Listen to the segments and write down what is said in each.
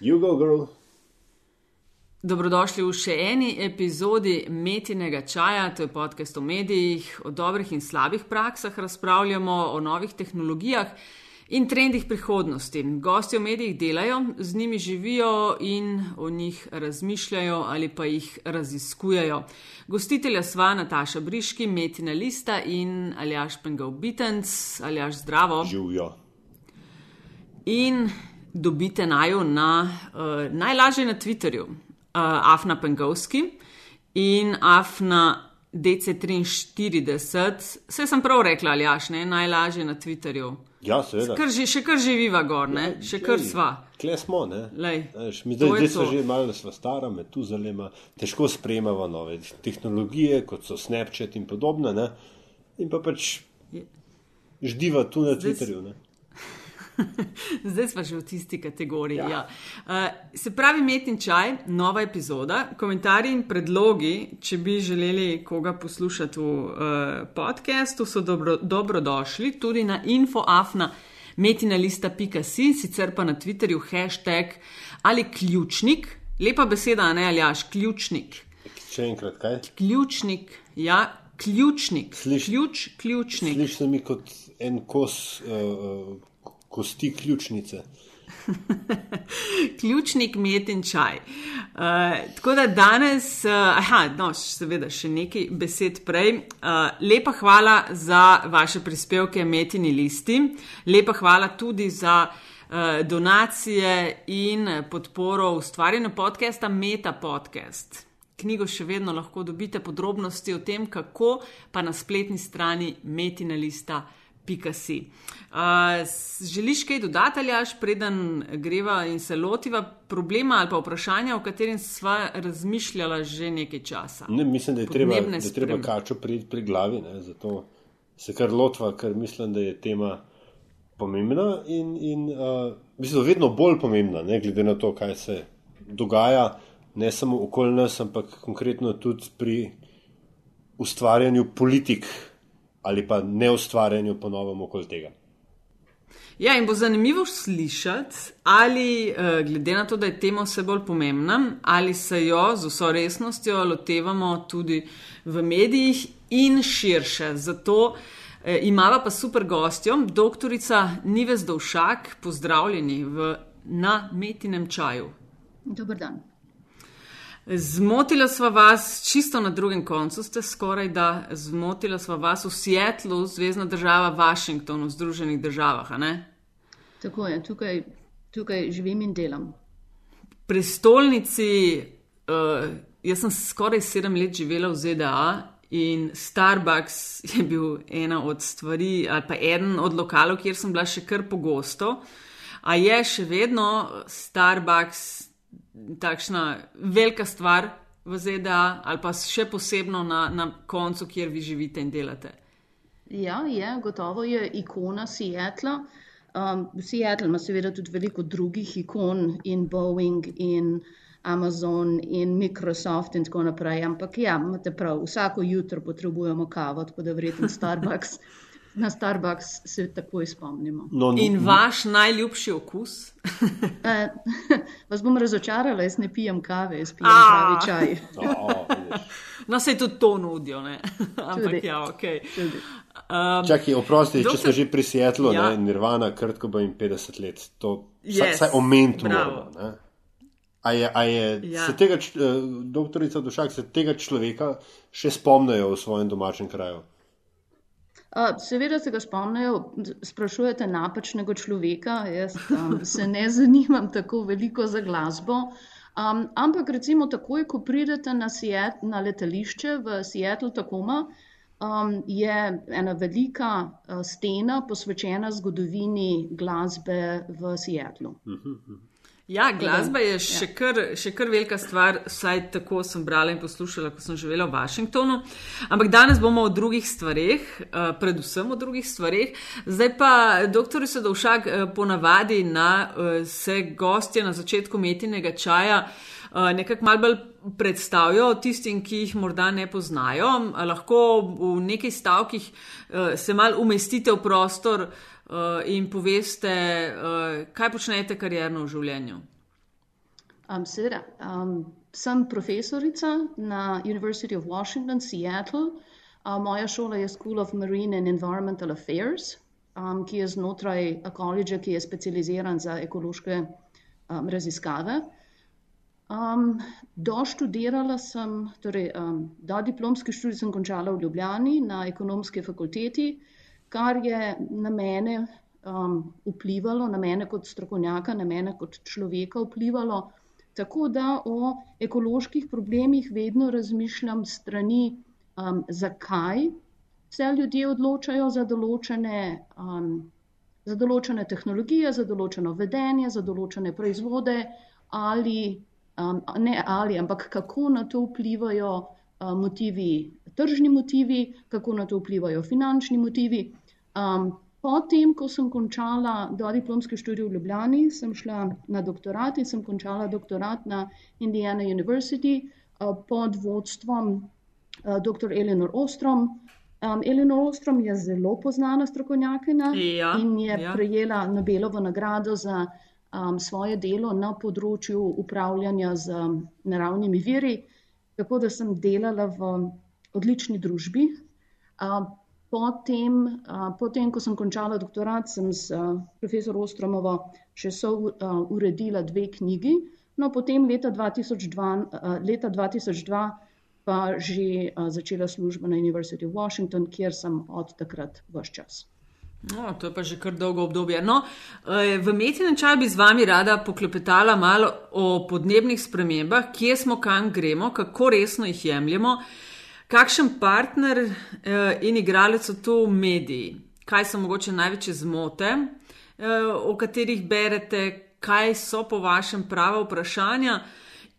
Jugo, girl. Dobrodošli v še eni epizodi Metinega čaja, to je podcast o medijih, o dobrih in slabih praksah, razpravljamo o novih tehnologijah in trendih prihodnosti. Gosti v medijih delajo, z njimi živijo in o njih razmišljajo ali pa jih raziskujejo. Gostitelja sva Nataša Briški, Metina Lista in Aljaš Pengal Bitens, Aljaš Zdravo. Živijo. In dobite najo na uh, najlažje na Twitterju uh, Afna Pengovski in Afna DC43. Vse sem prav rekla, ali jaš, ne, najlažje na Twitterju. Ja, seveda. Kar že, še kar živiva gor, ne, Ja, še kar glej, sva. Kle smo, ne? Lej, Veš, mi zdaj, zdaj smo že malo sva stara, me tu zalema, težko sprejemamo nove tehnologije, kot so Snapchat in podobne, ne? In pa pač ždiva tu na Zdaj Twitterju, ne? Zdaj smo že v tisti kategoriji. Ja. Ja. Uh, se pravi, Metin čaj, nova epizoda, komentarji in predlogi, če bi želeli koga poslušati v uh, podkastu, so dobro, dobrodošli tudi na infoafna. Metinalista.si, sicer pa na Twitterju hashtag ali ključnik, lepa beseda, ne ali aš, ključnik. Še enkrat, kaj? Ključnik, ja, ključnik. Sliš- Ključ, ključnik. Sliši se mi kot en kos uh, uh, kosti ključnice. ključnik met in čaj. Uh, tako da danes, uh, aha, no, seveda še nekaj besed prej. Uh, lepa hvala za vaše prispevke, metini listi, lepa hvala tudi za. uh, Donacije in podporo ustvarjanju podcasta Meta Podcast. Knjigo še vedno lahko dobite podrobnosti o tem, kako pa na spletni strani metinalista.si. Uh, s- želiš kaj dodati, ali až preden greva in se lotiva problema ali pa vprašanja, o katerem sva razmišljala že nekaj časa? Ne, mislim, da je treba, da Podnebne je treba kačo pri, pri glavi, ne, zato se kar lotva, ker mislim, da je tema pomembna in, in uh, mislim, vedno bolj pomembna, ne, glede na to, kaj se dogaja, ne samo okoli nas, ampak konkretno tudi pri ustvarjanju politik ali pa ne ustvarjanju ponovem okoli tega. Ja, in bo zanimivo slišati, ali eh, glede na to, da je tema vse bolj pomembna, ali se jo z vso resnostjo lotevamo tudi v medijih in širše. Zato eh, imava pa super gostjo, doktorica Nives Dovšak, pozdravljeni v, na Metinem čaju. Dober dan. Zmotila sva vas, čisto na drugem koncu ste skoraj da, zmotila sva vas v Seattlu, zvezdna država Washington v Združenih državah? Tako je, tukaj, tukaj živim in delam. prestolnici, uh, jaz sem skoraj sedem let živela v ZDA in Starbucks je bil ena od stvari, ali pa eden od lokalov, kjer sem bila še kar pogosto. A je še vedno Starbucks takšna velika stvar v ZDA, ali pa še posebno na, na koncu, kjer vi živite in delate? Ja, je, gotovo je ikona Seattla. Um, Seattle ima seveda tudi veliko drugih ikon in Boeing in Amazon in Microsoft in tako naprej, ampak ja, imate prav, vsako jutro potrebujemo kavo, tako da verjetno Starbucks, na Starbucks se takoj spomnimo. No, In vaš najljubši okus? Uh, vas bom razočarala, jaz ne pijem kave, jaz pijem A. pravi čaj. No, se tudi to nudijo, ne? Ampak ja, ok. Tudi. Um, Čakaj, oprosti, če Doktor- smo že pri Seattlu, Ja. ja. Nirvana, krtko bo jim 50 let, to Yes, yes, vsaj omeniti moramo. ne. A je, a je Ja. se tega, eh, doktorica Dušak, se tega človeka še spomnijo v svojem domačem kraju? Uh, seveda se ga spomnijo, sprašujete napačnega človeka. Jaz um, se ne zanimam tako veliko za glasbo. Um, ampak recimo takoj, ko pridete na, Seat, na letališče v Seattle, Tacoma, um, je ena velika uh, stena posvečena zgodovini glasbe v Seattlu. Ja, glasba je še kar, še kar velika stvar, vsaj tako sem brala in poslušala, ko sem živela v Washingtonu. Ampak danes bomo o drugih stvareh, eh, predvsem o drugih stvareh. Zdaj pa, doktor Sedovšak, eh, ponavadi na eh, se gostje na začetku metinega čaja. eh, Nekako malo bolj predstavijo tistim, ki jih morda ne poznajo. Lahko v nekaj stavkih eh, se malo umestite v prostor, uh, in poveste, uh, kaj počnete karjerno v življenju. Um, seveda, um, sem profesorica na University of Washington, Seattle. Uh, moja šola je School of Marine and Environmental Affairs, um, ki je znotraj koledža, ki je specializiran za ekološke um, raziskave. Um, doštudirala sem, torej, um, da diplomski študij sem končala v Ljubljani na ekonomski fakulteti, kar je na mene um, vplivalo, na mene kot strokovnjaka, na mene kot človeka vplivalo, tako da o ekoloških problemih vedno razmišljam strani, um, zakaj se ljudje odločajo za določene, um, za določene tehnologije, za določeno vedenje, za določene proizvode ali um, ne ali, ampak kako na to vplivajo motivi, tržni motivi, kako na to vplivajo finančni motivi. Um, potem, ko sem končala dodiplomski študij v Ljubljani, sem šla na doktorat in sem končala doktorat na Indiana University uh, pod vodstvom uh, dr. Eleanor Ostrom. Um, Eleanor Ostrom je zelo poznana strokovnjakinja ja, in je ja. prejela Nobelovo nagrado za um, svoje delo na področju upravljanja z um, naravnimi viri, tako da sem delala v odlični družbi. Potem, potem, ko sem končala doktorat, sem s uh, profesor Ostromovo še uredila dve knjigi. No, potem leta 2002, uh, leta 2002 pa že začela službo na University of Washington, kjer sem od takrat vse čas. No, to je pa že kar dolgo obdobje. No, v Metinem čaju bi z vami rada poklepetala malo o podnebnih spremembah, kje smo, kam gremo, kako resno jih jemljemo, kakšen partner in igralec so tu mediji, kaj so mogoče največje zmote, o katerih berete, kaj so po vašem prava vprašanja.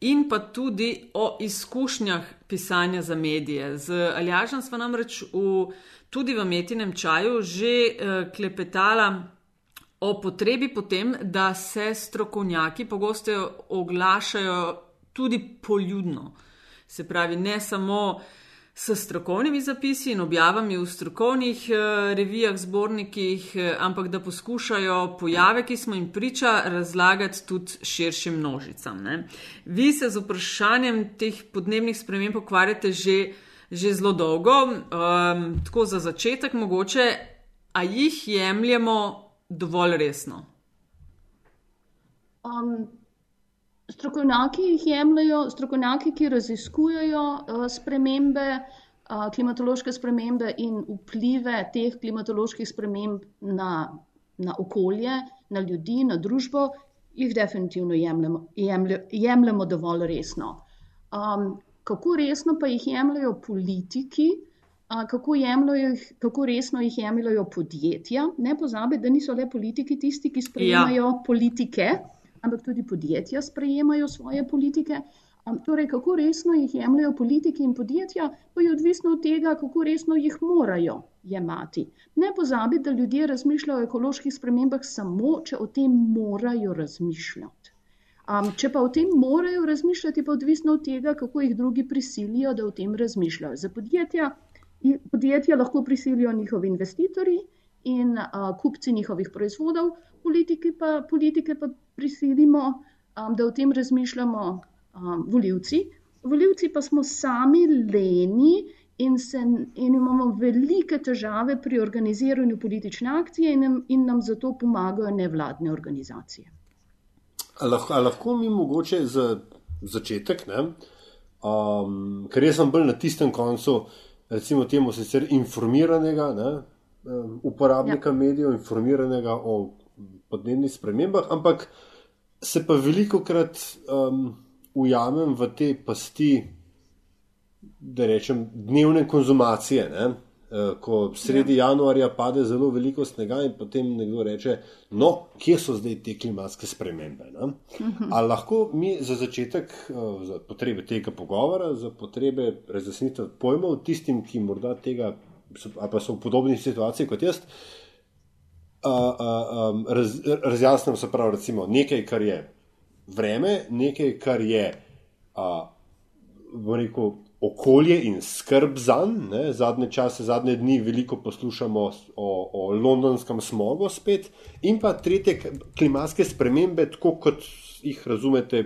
In pa tudi o izkušnjah pisanja za medije. Z Aljažem smo namreč v tudi v metinem čaju že uh, klepetala o potrebi potem, da se strokovnjaki pogosto oglašajo tudi poljudno. Se pravi, ne samo s strokovnimi zapisi in objavami v strokovnih uh, revijah, zbornikih, uh, ampak da poskušajo pojave, ki smo jim priča, razlagati tudi širšim množicam. Ne? Vi se z vprašanjem teh podnebnih sprememb ukvarjate že že zelo dolgo. Um, tako za začetek, mogoče, a jih jemljemo dovolj resno? Um, strokovnjaki jih jemljajo, strokovnjaki, ki raziskujejo uh, spremembe, uh, klimatološke spremembe in vplive teh klimatoloških sprememb na, na okolje, na ljudi, na družbo, jih definitivno jemljemo, jemlj, jemljemo dovolj resno. Um, kako resno pa jih jemljajo politiki, kako, jemljajo, kako resno jih jemljajo podjetja. Ne pozabi, da niso le politiki tisti, ki sprejemajo ja. politike, ampak tudi podjetja sprejemajo svoje politike. Torej, kako resno jih jemljajo politiki in podjetja, pa je odvisno od tega, kako resno jih morajo jemati. Ne pozabi, da ljudje razmišljajo o ekoloških spremembah samo, če o tem morajo razmišljati. Um, če pa o tem morajo razmišljati, pa odvisno od tega, kako jih drugi prisilijo, da o tem razmišljajo. Za podjetja, podjetja lahko prisilijo njihovi investitorji in uh, kupci njihovih proizvodov, politike pa, politike pa prisilimo, um, da o tem razmišljamo um, voljivci. Voljivci pa smo sami leni in, se, in imamo velike težave pri organiziranju politične akcije in nam, in nam zato pomagajo nevladne organizacije. Ali lahko, lahko mi mogoče za začetek, ne, um, ker jaz sem bolj na tistem koncu, recimo temu sicer informiranega ne, um, uporabnika ja. medijev, informiranega o podnebnih spremembah, ampak se pa veliko krat um, ujamem v te pasti, da rečem, dnevne konzumacije. Ne. Eh, ko sredi ja. januarja pade zelo veliko snega in potem nekdo reče, no, kje so zdaj te klimatske spremembe. Uh mhm. -huh. Ali lahko mi za začetek, eh, za potrebe tega pogovora, za potrebe razjasnitve pojmov tistim, ki morda tega, ali pa so v podobnih situacijah kot jaz, raz, razjasnim se prav recimo nekaj, kar je vreme, nekaj, kar je, v reku, okolje in skrb za njega. Zadnje čase, zadnje dni veliko poslušamo o, o londonskem smogu spet, in pa tretje klimatske spremembe, tako kot jih razumete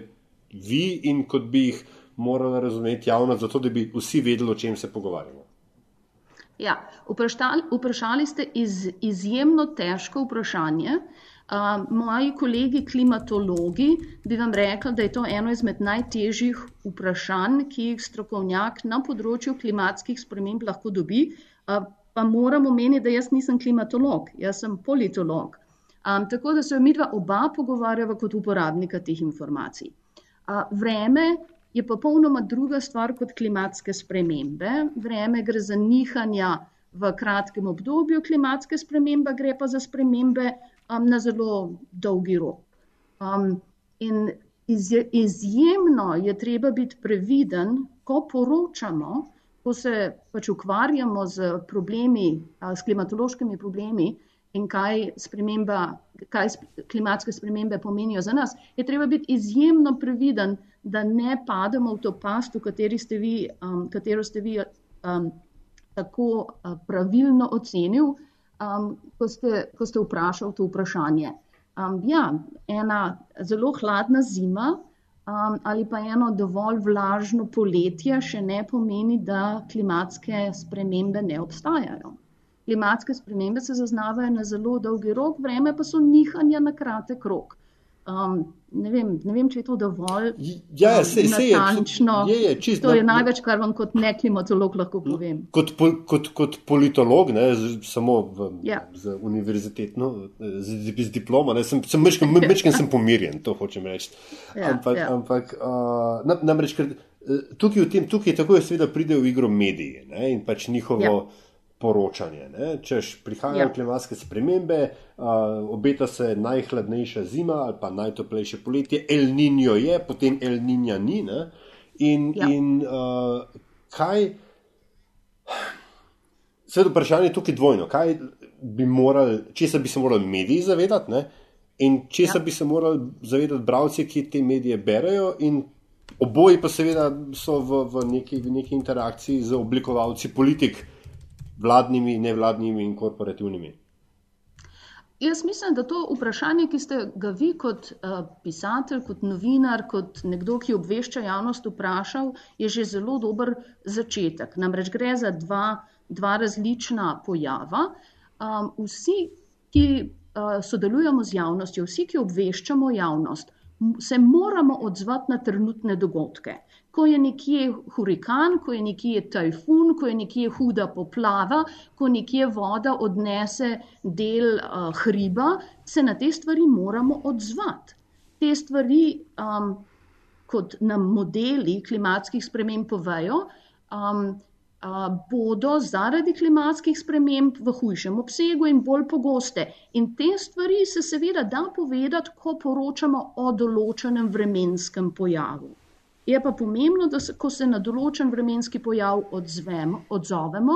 vi in kot bi jih morala razumeti javnost, zato da bi vsi vedeli, o čem se pogovarjamo. Ja, vprašali, vprašali ste iz, izjemno težko vprašanje. Uh, moji kolegi klimatologi bi vam rekli, da je to eno izmed najtežjih vprašanj, ki jih strokovnjak na področju klimatskih sprememb lahko dobi. Uh, pa moram omeniti, da jaz nisem klimatolog, jaz sem politolog. Um, tako da se mi dva oba pogovarjava kot uporabnika teh informacij. Uh, vreme je popolnoma druga stvar kot klimatske spremembe. Vreme gre za nihanja v kratkem obdobju, klimatske spremembe gre pa za spremembe um, na zelo dolgi rok. Um, in izjemno je treba biti previden, ko poročamo, ko se pač ukvarjamo z problemi, s klimatološkimi problemi in kaj, kaj klimatske spremembe pomenijo za nas, je treba biti izjemno previden, da ne pademo v to past, v kateri ste vi, um, katero ste vi um, tako uh, pravilno ocenil, um, ko, ste, ko ste vprašali to vprašanje. Um, ja, ena zelo hladna zima um, ali pa eno dovolj vlažno poletje še ne pomeni, da klimatske spremembe ne obstajajo. Klimatske spremembe se zaznavajo na zelo dolgi rok, vreme pa so nihanja na kratek rok. Um, ne, vem, ne vem, če je to dovolj. Ja, ja se, se je natančno. Je, je, čist, to je na, največ, kar vam kot neklimatolog lahko povem. Kot, pol, kot, kot politolog, ne, z, samo v, ja. z univerzitetno, z, z diploma, ne, sem, sem mečken, mečken sem pomirjen, to hočem reči. Ja, ampak, ja. ampak uh, namreč, ker, tukaj, tem, tukaj tako je seveda pride v igro mediji ne, in pač njihovo. Ja poročanje. Ne? Češ prihajajo ja. klimatske spremembe, uh, obeta se najhladnejša zima ali pa najtoplejše poletje, El Niño je, potem El Niña ni. Ne? In, ja. in uh, kaj, sedaj vprašanje je tukaj dvojno. Kaj bi morali, česa bi se morali mediji zavedati ne? in česa ja. bi se morali zavedati bralci, ki te medije berajo. Oboji pa seveda so v, v, neki, v neki interakciji z oblikovalci politik, uh, vladnimi, nevladnimi in korporativnimi? Jaz mislim, da to vprašanje, ki ste ga vi kot uh, pisatelj, kot novinar, kot nekdo, ki obvešča javnost, vprašal, je že zelo dober začetek. Namreč gre za dva, dva različna pojava. Um, vsi, ki uh, sodelujemo z javnostjo, vsi, ki obveščamo javnost, se moramo odzvati na trenutne dogodke ko je nekje hurikan, ko je nekje tajfun, ko je nekje huda poplava, ko nekje voda odnese del uh, hriba, se na te stvari moramo odzvati. Te stvari, um, kot nam modeli klimatskih sprememb povejo, um, uh, bodo zaradi klimatskih sprememb v hujšem obsegu in bolj pogoste. In te stvari se seveda da povedati, ko poročamo o določenem vremenskem pojavu. Je pa pomembno, da se, ko se na določen vremenski pojav odzvemo, odzovemo,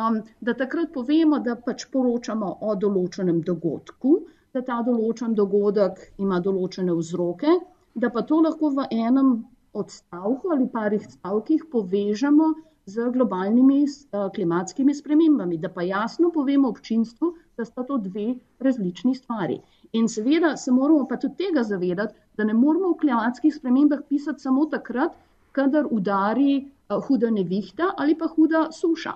um, da takrat povemo, da pač poročamo o določenem dogodku, da ta določen dogodek ima določene vzroke, da pa to lahko v enem odstavku ali parih stavkih povežemo z globalnimi uh, klimatskimi spremembami, da pa jasno povemo občinstvu, da sta to dve različni stvari. In seveda se moramo pa tudi tega zavedati, da ne moramo v klimatskih spremembah pisati samo takrat, kadar udari uh, huda nevihta ali pa huda suša.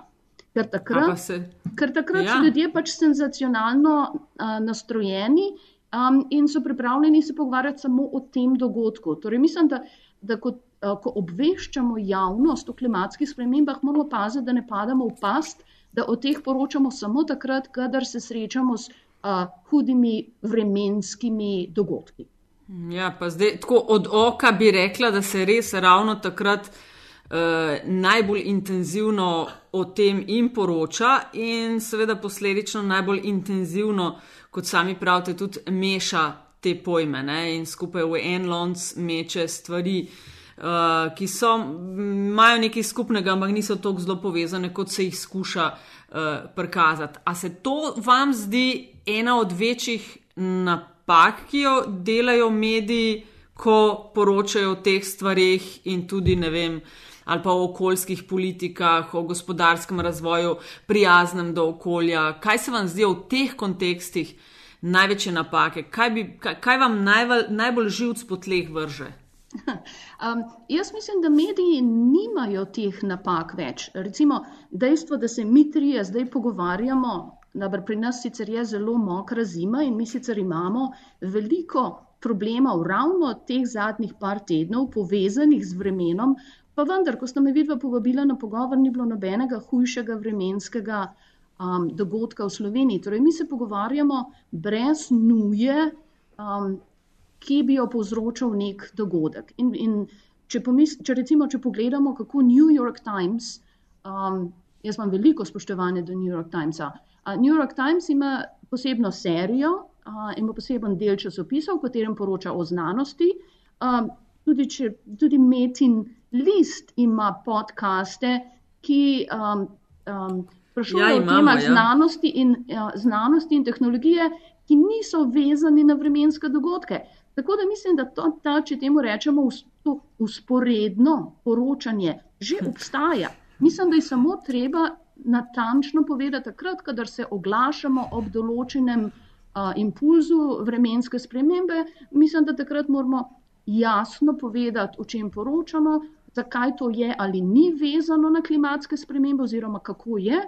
Ker takrat, se, ker takrat ja. so ljudje pač senzacionalno uh, nastrojeni um, in so pripravljeni se pogovarjati samo o tem dogodku. Torej, mislim, da, da kot, uh, ko obveščamo javnost o klimatskih spremembah, moramo paziti, da ne padamo v past, da o teh poročamo samo takrat, kadar se srečamo s uh, hudimi vremenskimi dogodki. Ja, pa zdaj tako od oka bi rekla, da se res ravno takrat uh, najbolj intenzivno o tem in poroča, in seveda posledično najbolj intenzivno, kot sami pravite, tudi meša te pojme ne? in skupaj v en lonc meče stvari. Uh, ki so, imajo nekaj skupnega, ampak niso tako zelo povezane, kot se jih skuša uh, prikazati. A se to vam zdi ena od večjih napak, ki jo delajo mediji, ko poročajo o teh stvarih in tudi ne vem. Ali pa o okoljskih politikah, o gospodarskem razvoju, prijaznem do okolja. Kaj se vam zdi v teh kontekstih največje napake? Kaj, bi, kaj, kaj vam najbolj, najbolj živc po tleh vrže? Um, jaz mislim, da mediji nimajo teh napak več. Recimo dejstvo, da se mi trije zdaj pogovarjamo, da pri nas sicer je zelo mokra zima in mi sicer imamo veliko problemov ravno teh zadnjih par tednov, povezanih z vremenom, pa vendar, ko ste me vidva povabila na pogovor, ni bilo nobenega hujšega vremenskega um, dogodka v Sloveniji. Torej, mi se pogovarjamo brez nuje. Um, ki bi jo povzročil nek dogodek. In, in če, pomis, če, recimo, če pogledamo, kako New York Times, um, jaz imam veliko spoštovanja do New York Timesa. Uh, New York Times ima posebno serijo, uh, ima poseben del časopisov, v katerem poroča o znanosti. Um, tudi, če, tudi Metin List ima podkaste, ki um, um, sprašujejo ja, o temah ja. znanosti, in, uh, znanosti in tehnologije, ki niso vezani na vremenske dogodke. Tako da mislim, da to, ta, če temu rečemo, to usporedno poročanje že hm. obstaja. Mislim, da je samo treba natančno povedati, takrat, kadar se oglašamo ob določenem uh, impulzu vremenske spremembe, mislim, da takrat moramo jasno povedati, o čem poročamo, zakaj to je ali ni vezano na klimatske spremembe, oziroma kako je.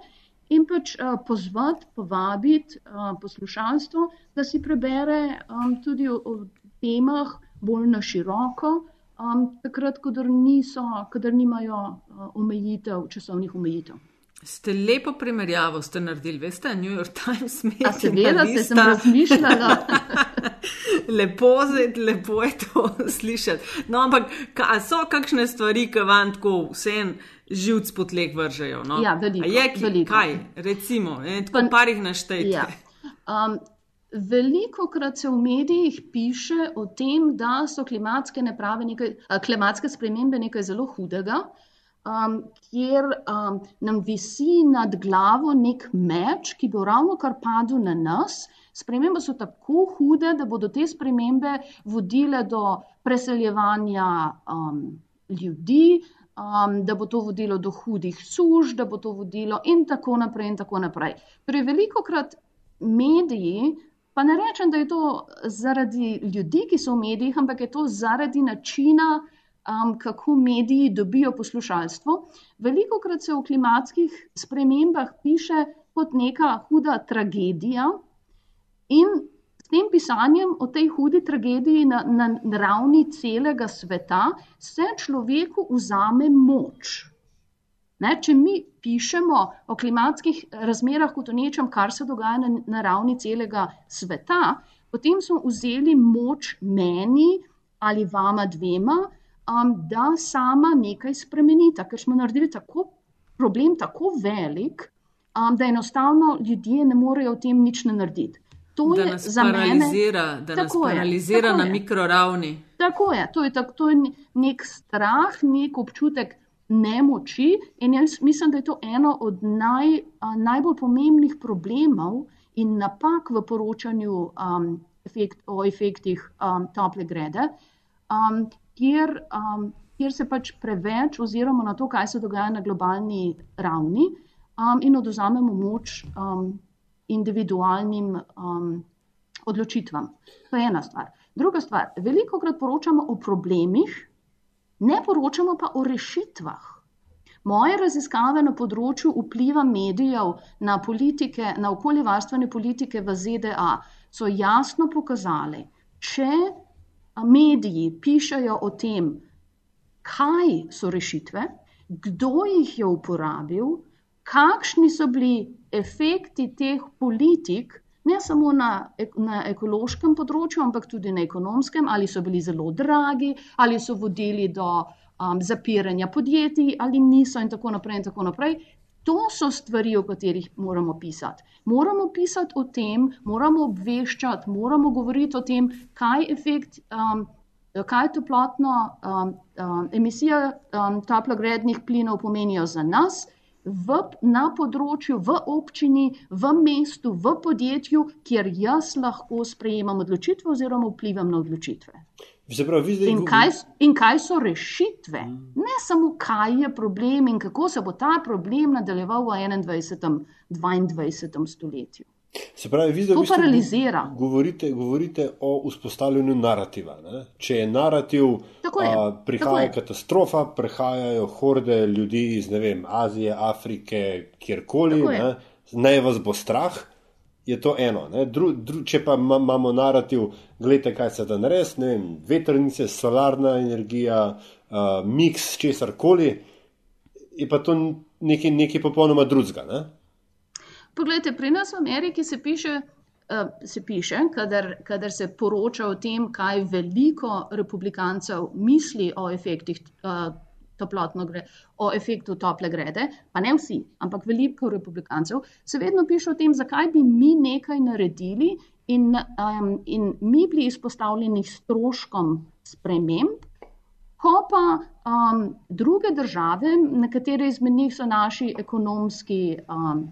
In pač uh, pozvati, povabiti uh, poslušalstvo, da si prebere um, tudi o, o temah bolj na široko, um, takrat, kadar, niso, kadar nimajo uh, omejitev, časovnih omejitev. Ste lepo primerjavo ste naredili, veste, New York Times medij. Seveda, se sem razmišljala. lepo, lepo je to slišati. No, ampak ka, so kakšne stvari, ki vam tako vsem živc potlek vržejo? No? Ja, veliko. A je ki, veliko. kaj, recimo, en, tako pa, parih naštejte. Ja. Um, Veliko krat se v medijih piše o tem, da so klimatske, nekaj, klimatske spremembe nekaj zelo hudega, um, kjer um, nam visi nad glavo nek meč, ki bo ravno kar padel na nas. Spremembe so tako hude, da bodo te spremembe vodile do preseljevanja um, ljudi, um, da bo to vodilo do hudih suž, da bo to vodilo in tako naprej. In tako naprej. Torej, veliko krat mediji. Pa ne rečem, da je to zaradi ljudi, ki so v medijih, ampak je to zaradi načina, um, kako mediji dobijo poslušalstvo. Veliko krat se v klimatskih spremembah piše kot neka huda tragedija, in s tem pisanjem o tej hudi tragediji na, na ravni celega sveta se človeku vzame moč. Ne, če mi pišemo o klimatskih razmerah kot o nečem, kar se dogaja na, na ravni celega sveta, potem smo vzeli moč meni ali vama dvema, um, da sama nekaj spremenita, ker smo naredili tako problem, tako velik, um, da enostavno ljudje ne morejo o tem nič narediti. To da nas paralizira, mene, da nas paralizira je, na mikroravni. Tako je, to je, tak, to je nek strah, nek občutek nemoči. In jaz mislim, da je to eno od naj, najbolj pomembnih problemov in napak v poročanju um, efekt, o efektih um, tople grede, um, kjer, um, kjer se pač preveč oziroma na to, kaj se dogaja na globalni ravni um, in oduzamemo moč um, individualnim um, odločitvam. To je ena stvar. Druga stvar, veliko krat poročamo o problemih, ne poročamo pa o rešitvah. Moje raziskave na področju vpliva medijev na, politike, na okoljevarstvene politike v ZDA so jasno pokazali, če mediji pišajo o tem, kaj so rešitve, kdo jih je uporabil, kakšni so bili efekti teh politik, ne samo na, na ekološkem področju, ampak tudi na ekonomskem, ali so bili zelo dragi, ali so vodili do um, zapiranja podjetij, ali niso, in tako naprej. In tako naprej. To so stvari, o katerih moramo pisati. Moramo pisati o tem, moramo obveščati, moramo govoriti o tem, kaj je efekt. Um, Kaj toplotno um, um, emisija um, toplogrednih plinov pomenijo za nas, v, na področju, v občini, v mestu, v podjetju, kjer jaz lahko sprejemam odločitve oziroma vplivam na odločitve. Pravi, in, kaj, in kaj so rešitve, ne samo kaj je problem in kako se bo ta problem nadaljeval v 21. in 22. stoletju. Se pravi, vi zdaj v bistvu. Govorite, govorite o vzpostavljanju narativa. Ne? Če je narativ, Tako je, a, tako prihaja je. katastrofa, prihajajo horde ljudi iz vem, Azije, Afrike, kjerkoli, Tako je. ne? naj vas bo strah. Je to eno. ne. Dru, dru, če pa ima- imamo narativ, gledajte, kaj se da narediti, ne vem, vetrnice, solarna energija, uh, miks česar koli, je pa to nekaj, nekaj popolnoma drugega. Ne? Poglejte, pri nas v Ameriki se piše, uh, piše kadar se poroča o tem, kaj veliko republikancev misli o efektih uh, toplotno gre, o efektu tople grede, pa ne vsi, ampak veliko republikancev, se vedno piše o tem, zakaj bi mi nekaj naredili in, um, in mi bili izpostavljeni stroškom sprememb, Ko pa um, druge države, nekatere izmed njih so naši ekonomski, um,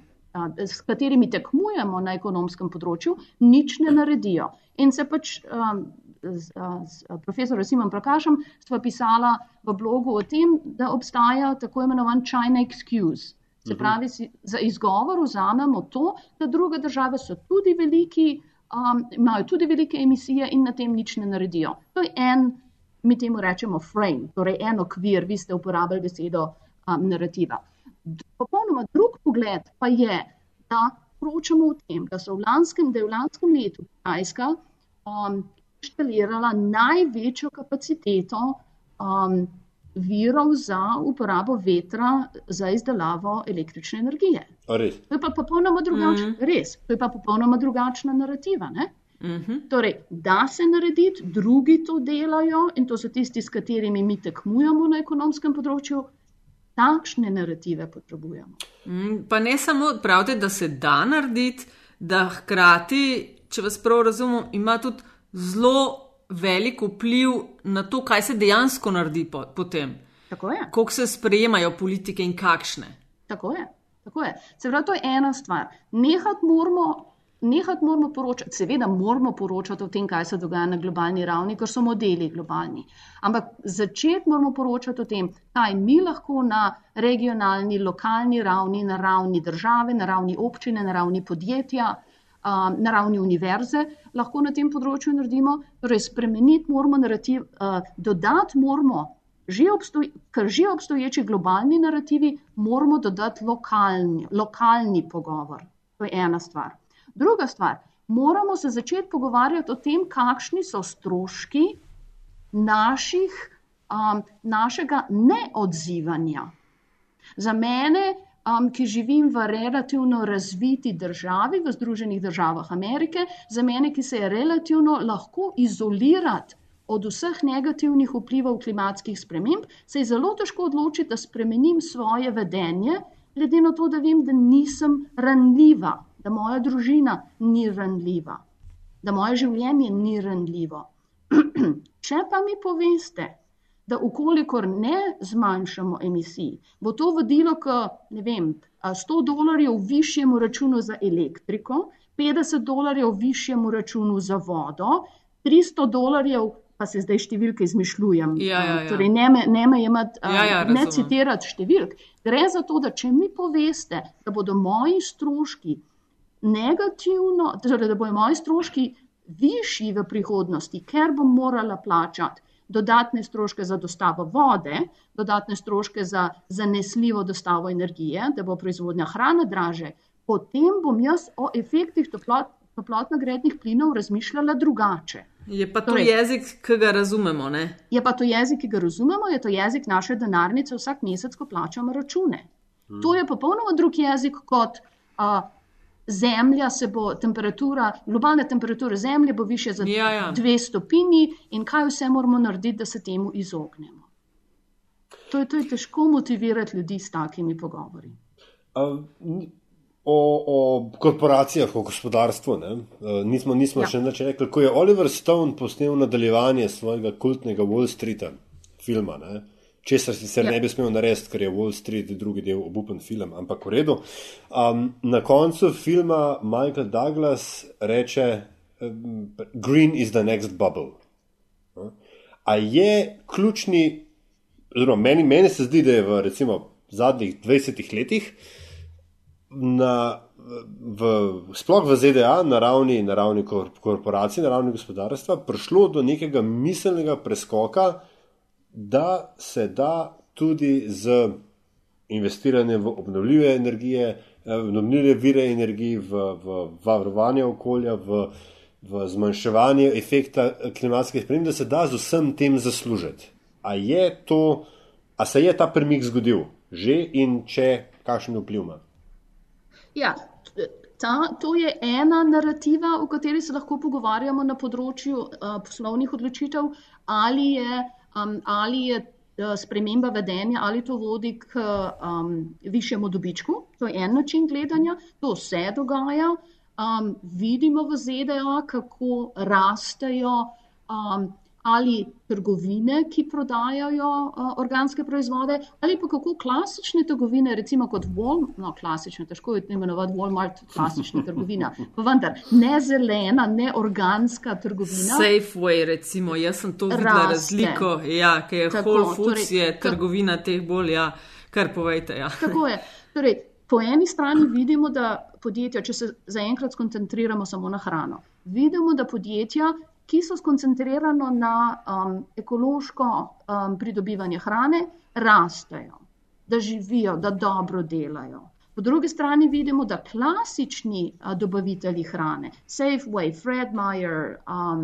s katerimi tekmujemo na ekonomskem področju, nič ne naredijo. In se pač um, z, z profesorjem Simon Prakašem sva pisala v blogu o tem, da obstaja tako imenovan China excuse. Se pravi, si, za izgovor vzamemo to, da druge države so tudi veliki, um, imajo tudi velike emisije in na tem nič ne naredijo. To je en mi temu rečemo frame, torej en okvir, vi ste uporabljali besedo um, narativa. Popolnoma drug pogled pa je, da poročamo o tem, da, so v lanskem, da je v lanskem letu Kitajska um, inštalirala največjo kapaciteto um, virov za uporabo vetra za izdelavo električne energije. Res? To je pa popolnoma drugačna, mm. res, to je pa popolnoma drugačna narativa. Ne? Mhm. Torej, da se narediti, drugi to delajo in to so tisti, s katerimi mi tekmujemo na ekonomskem področju. Takšne narative potrebujemo. Mm, Pa ne samo pravite, da se da narediti, da hkrati, če vas prav razumem, ima tudi zelo velik vpliv na to, kaj se dejansko naredi po, potem. Tako je. Kako se sprejemajo politike in kakšne. Tako je. Tako je. Se pravi, to je ena stvar. Nehati moramo, nehati moramo poročati, seveda moramo poročati o tem, kaj se dogaja na globalni ravni, ker so modeli globalni. Ampak začeti moramo poročati o tem, kaj mi lahko na regionalni, lokalni ravni, na ravni države, na ravni občine, na ravni podjetja, um, na ravni univerze lahko na tem področju naredimo. Torej, spremeniti moramo narativ, uh, dodati moramo že obstoj, ker že obstoječi globalni narativi, moramo dodati lokalni, lokalni pogovor. To je ena stvar. Druga stvar, moramo se začeti pogovarjati o tem, kakšni so stroški naših, um, našega neodzivanja. Za mene, um, ki živim v relativno razviti državi, v Združenih državah Amerike, za mene, ki se je relativno lahko izolirati od vseh negativnih vplivov klimatskih sprememb, se je zelo težko odločiti, da spremenim svoje vedenje, glede na to, da vem, da nisem ranljiva, da moja družina ni ranljiva, da moje življenje ni ranljivo. Če pa mi poveste, da ukolikor ne zmanjšamo emisij, bo to vodilo k ne vem, a 100 dolarjev višjemu računu za elektriko, 50 dolarjev višjemu računu za vodo, 300 dolarjev, pa se zdaj številke izmišljujem. Ja, ja, ja. Torej, ne me, ne me jemati, a, Ja, ja, ne razumem. citirati številk. Gre za to, da če mi poveste, da bodo moji stroški negativno, torej, da bodo moji stroški višji v prihodnosti, ker bom morala plačati dodatne stroške za dostavo vode, dodatne stroške za zanesljivo dostavo energije, da bo proizvodnja hrane draže, potem bom jaz o efektih toplot, toplotno-grednih plinov razmišljala drugače. Je pa to Torej- jezik, ki ga razumemo. Ne? Je pa to jezik, ki ga razumemo, je to jezik naše denarnice vsak mesec, ko plačamo račune. To je popolnoma drug jezik kot a, Zemlja se bo temperatura, globalna temperatura Zemlje bo više za Ja, ja. dve stopinji in kaj vse moramo narediti, da se temu izognemo. To je, to je težko motivirati ljudi s takimi pogovori. N- O, o korporacijah, o gospodarstvu. Ne? Nismo, nismo ja. še nič rekli. Ko je Oliver Stone posnel nadaljevanje svojega kultnega Wall Streeta filma, ne? Česar sicer Ja. ne bi smel narediti, ker je Wall Street drugi del obupen film, ampak v redu. Um, na koncu filma Michael Douglas reče: um, Green is the next bubble. Ne? A je ključni, oziroma meni, meni se zdi, da je v recimo zadnjih 20 letih na, v, sploh v ZDA, na ravni, na ravni korporacij, na ravni gospodarstva, prišlo do nekega miselnega preskoka, da se da tudi z investiranjem v obnovljive energije, eh, v obnovljive vire energije, v, v varovanje okolja, v, v zmanjševanje efekta klimatskih sprememb, da se da z vsem tem zaslužiti. A, to, a se je ta premik zgodil že in če, kakšen vpliv ima? Ja, ta, to je ena narativa, o kateri se lahko pogovarjamo na področju uh, poslovnih odločitev, ali je, um, ali je uh, sprememba vedenja, ali to vodi k um, višjemu dobičku. To je en način gledanja, to se dogaja. Um, vidimo v ZDA, kako rastejo um, ali trgovine, ki prodajajo uh, organske proizvode, ali pa kako klasične trgovine, recimo kot Walmart, no, klasične, težko je imenovati Walmart, klasična trgovina, pa vendar ne zelena, ne organska trgovina. Safeway, recimo, jaz sem to videla razliko, ja, ki je Tako, Whole Foods, torej, je trgovina teh bolj, ja, kar povejte. Ja. Tako je. Torej, po eni strani vidimo, da podjetja, če se zaenkrat skoncentriramo samo na hrano, vidimo, da podjetja ki so skoncentrirano na um, ekološko um, pridobivanje hrane, rastejo, da živijo, da dobro delajo. Po drugi strani vidimo, da klasični uh, dobavitelji hrane, Safeway, Fred Meyer, um,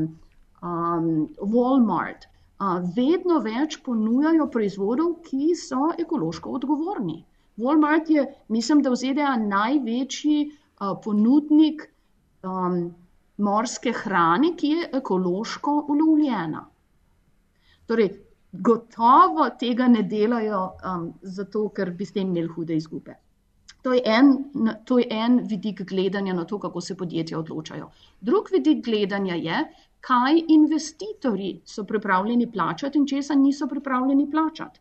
um, Walmart, uh, vedno več ponujajo proizvodov, ki so ekološko odgovorni. Walmart je, mislim, da v ZDA največji uh, ponudnik um, morske hrane, ki je ekološko ulovljena. Torej, gotovo tega ne delajo um, zato, ker bi s tem imeli hude izgube. To je, en, to je en vidik gledanja na to, kako se podjetja odločajo. Drug vidik gledanja je, kaj investitorji so pripravljeni plačati in česa niso pripravljeni plačati.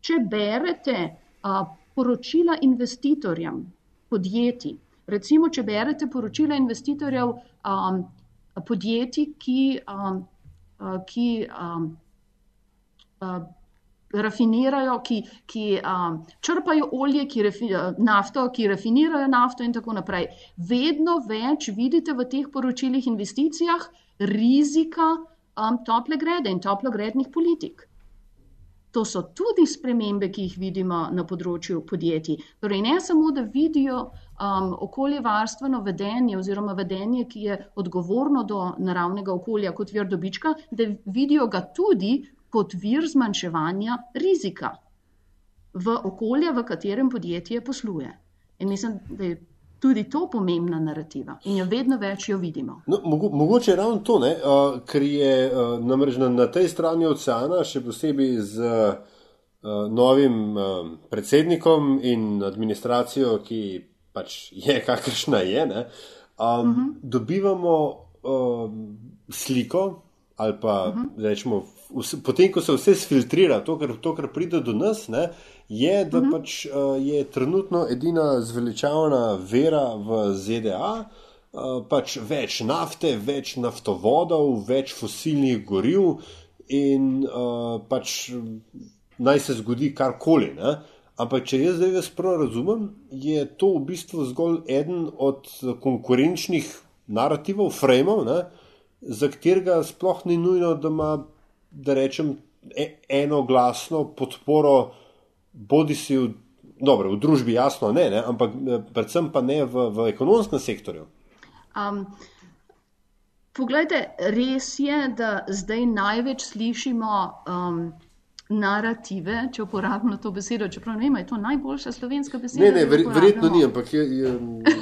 Če berete uh, poročila investitorjem podjetij, Recimo, če berete poročila investitorjev um, podjetij, ki, um, uh, ki um, uh, rafinirajo, ki, ki um, črpajo olje, ki refi, uh, nafto, ki rafinirajo nafto in tako naprej. Vedno več vidite v teh poročilih investicijah rizika um, tople grede in toplogrednih politik. To so tudi spremembe, ki jih vidimo na področju podjetij. Torej, ne samo, da vidijo um, okoljevarstveno vedenje oziroma vedenje, ki je odgovorno do naravnega okolja kot vir dobička, da vidijo ga tudi kot vir zmanjševanja rizika v okolje, v katerem podjetje posluje. In mislim, da je tudi to pomembna narativa in jo vedno več jo vidimo. No, mogo, mogoče ravno to, ne, uh, ker je uh, namreč na, na tej strani oceana, še posebej z uh, novim uh, predsednikom in administracijo, ki pač je, kakršna je. Um, uh mhm. -huh. Dobivamo um, sliko, ali pa uh mhm. -huh. rečemo, vse, potem, ko se vse filtrira, to, kar, to, kar pride do nas, ne, je, da uh mhm. -huh. pač, uh, je trenutno edina zveličavna vera v ZDA. Uh, pač več nafte, več naftovodov, več fosilnih goriv, in uh, pač naj se zgodi karkoli. Uh, Ampak, če jaz zdaj prav razumem, je to v bistvu zgolj eden od konkurenčnih narativov, frajmov, za katerega sploh ni nujno, da ima, da rečem, e eno glasno podporo, bodi si v, dobro, v družbi, jasno, ne, ne, ampak predvsem pa ne v, v ekonomskem sektorju. Um, poglejte, res je, da zdaj največ slišimo. Um, narative, če uporabimo to besedo, čeprav ne vem, je to najboljša slovenska beseda. Ne, ne, ver, verjetno ni, ampak je. je...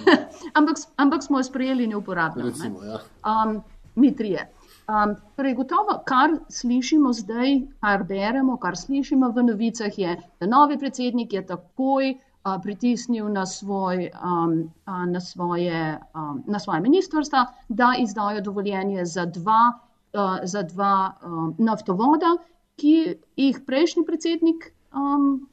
ampak, ampak smo jo sprejeli in uporabljali. Recimo, ja. um, mi trije. Um, torej, gotovo, kar slišimo zdaj, kar beremo, kar slišimo v novicah, je, da novi predsednik je takoj uh, pritisnil na, svoj, um, uh, na, svoje, um, na svoje ministrstva, da izdajo dovoljenje za dva, uh, za dva um, naftovoda, ki jih prejšnji predsednik, um,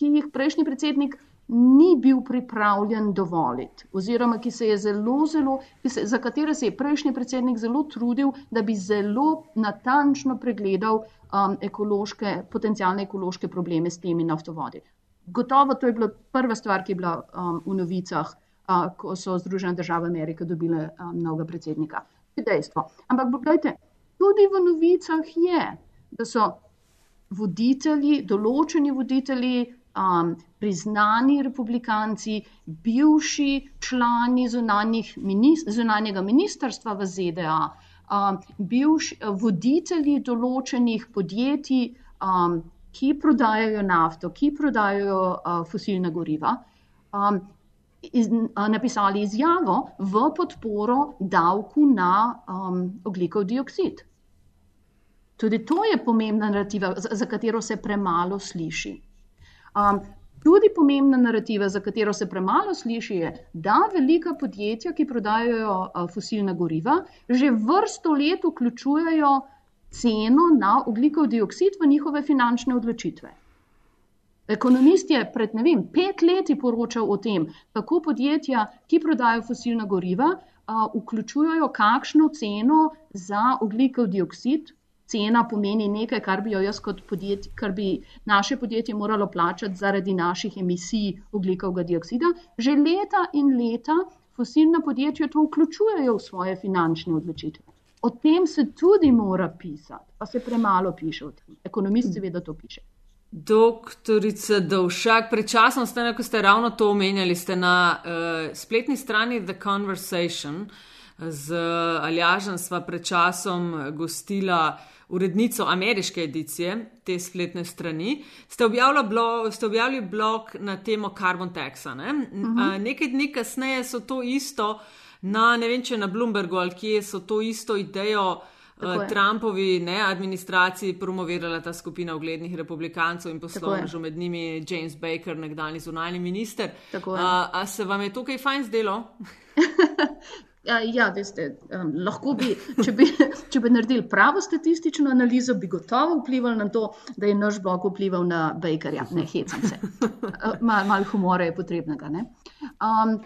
ki jih prejšnji predsednik ni bil pripravljen dovoliti, oziroma ki se je zelo, zelo, se, za katere se je prejšnji predsednik zelo trudil, da bi zelo natančno pregledal um, ekološke, potencijalne ekološke probleme s temi naftovodi. gotovo to je bila prva stvar, ki je bila um, v novicah, uh, ko so Združene države Amerike dobile um, novega predsednika. To je dejstvo. Ampak, gledajte, tudi v novicah je, da so voditelji, določeni voditelji, um, priznani republikanci, bivši člani zunanjega ministrstva v ZDA, um, bivši voditelji določenih podjetij, um, ki prodajajo nafto, ki prodajajo uh, fosilna goriva, um, iz, uh, napisali izjavo v podporo davku na um, oglikov dioksid. Tudi to je pomembna narativa, za, za katero se premalo sliši. Um, tudi pomembna narativa, za katero se premalo sliši, je, da velika podjetja, ki prodajajo uh, fosilna goriva, že vrsto let vključujejo ceno na oglikov dioksid v njihove finančne odločitve. Ekonomist je pred vem, pet leti poročal o tem, kako podjetja, ki prodajajo fosilna goriva, uh, vključujejo kakšno ceno za oglikov dioksid cena pomeni nekaj, kar bi jo jaz kot podjetje, kar bi naše podjetje moralo plačati zaradi naših emisij oglikovega dioksida. Že leta in leta fosilna podjetja to vključujejo v svoje finančne odločitve. O tem se tudi mora pisati, pa se premalo piše o tem. Ekonomist seveda to piše. Doktorica Dovšak, pred časom ste, ko ste ravno to omenjali, ste na uh, spletni strani The Conversation z Aljažem sva pred časom gostila urednico ameriške edicije te spletne strani, ste objavili blog, ste objavili blog na temo Carbon Taxa. Ne? Uh mhm. -huh. Nekaj dni kasneje so to isto na, ne vem, če na Bloombergu ali kje so to isto idejo. Trumpovi ne, administraciji promovirala ta skupina uglednih republikancev in poslovnežev, med njimi James Baker, nekdani zunanji minister. A, a se vam je tukaj fajn zdelo? Ja, ja, veste, um, lahko bi če, bi, če bi naredili pravo statistično analizo, bi gotovo vplivali na to, da je naš Bog vplival na Bakerja. Ne, hecam se. Malo mal humora je potrebnega. Um,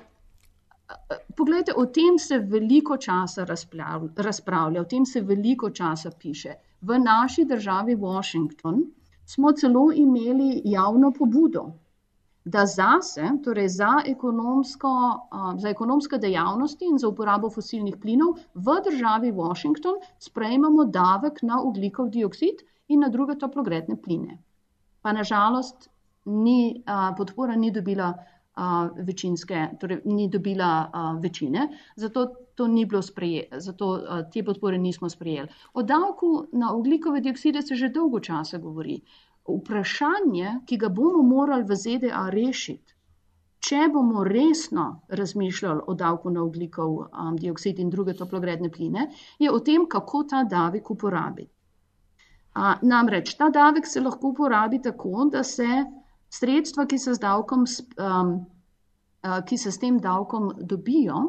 poglejte, o tem se veliko časa razpravlja, o tem se veliko časa piše. V naši državi Washington smo celo imeli javno pobudo da zase, torej za, ekonomsko, za ekonomske dejavnosti in za uporabo fosilnih plinov v državi Washington sprejmemo davek na ugljikov dioksid in na druge toplogredne pline. Pa nažalost ni, podpora ni dobila torej ni dobila večine, zato to ni sprejelo, zato te podpore nismo sprejeli. O davku na ugljikove diokside se že dolgo časa govori vprašanje, ki ga bomo morali v ZDA rešiti, če bomo resno razmišljali o davku na oglikov um, dioksid in druge toplogredne pline, je o tem, kako ta davek uporabiti. A, namreč ta davek se lahko uporabi tako, da se sredstva, ki se, davkom, um, a, ki se s tem davkom dobijo,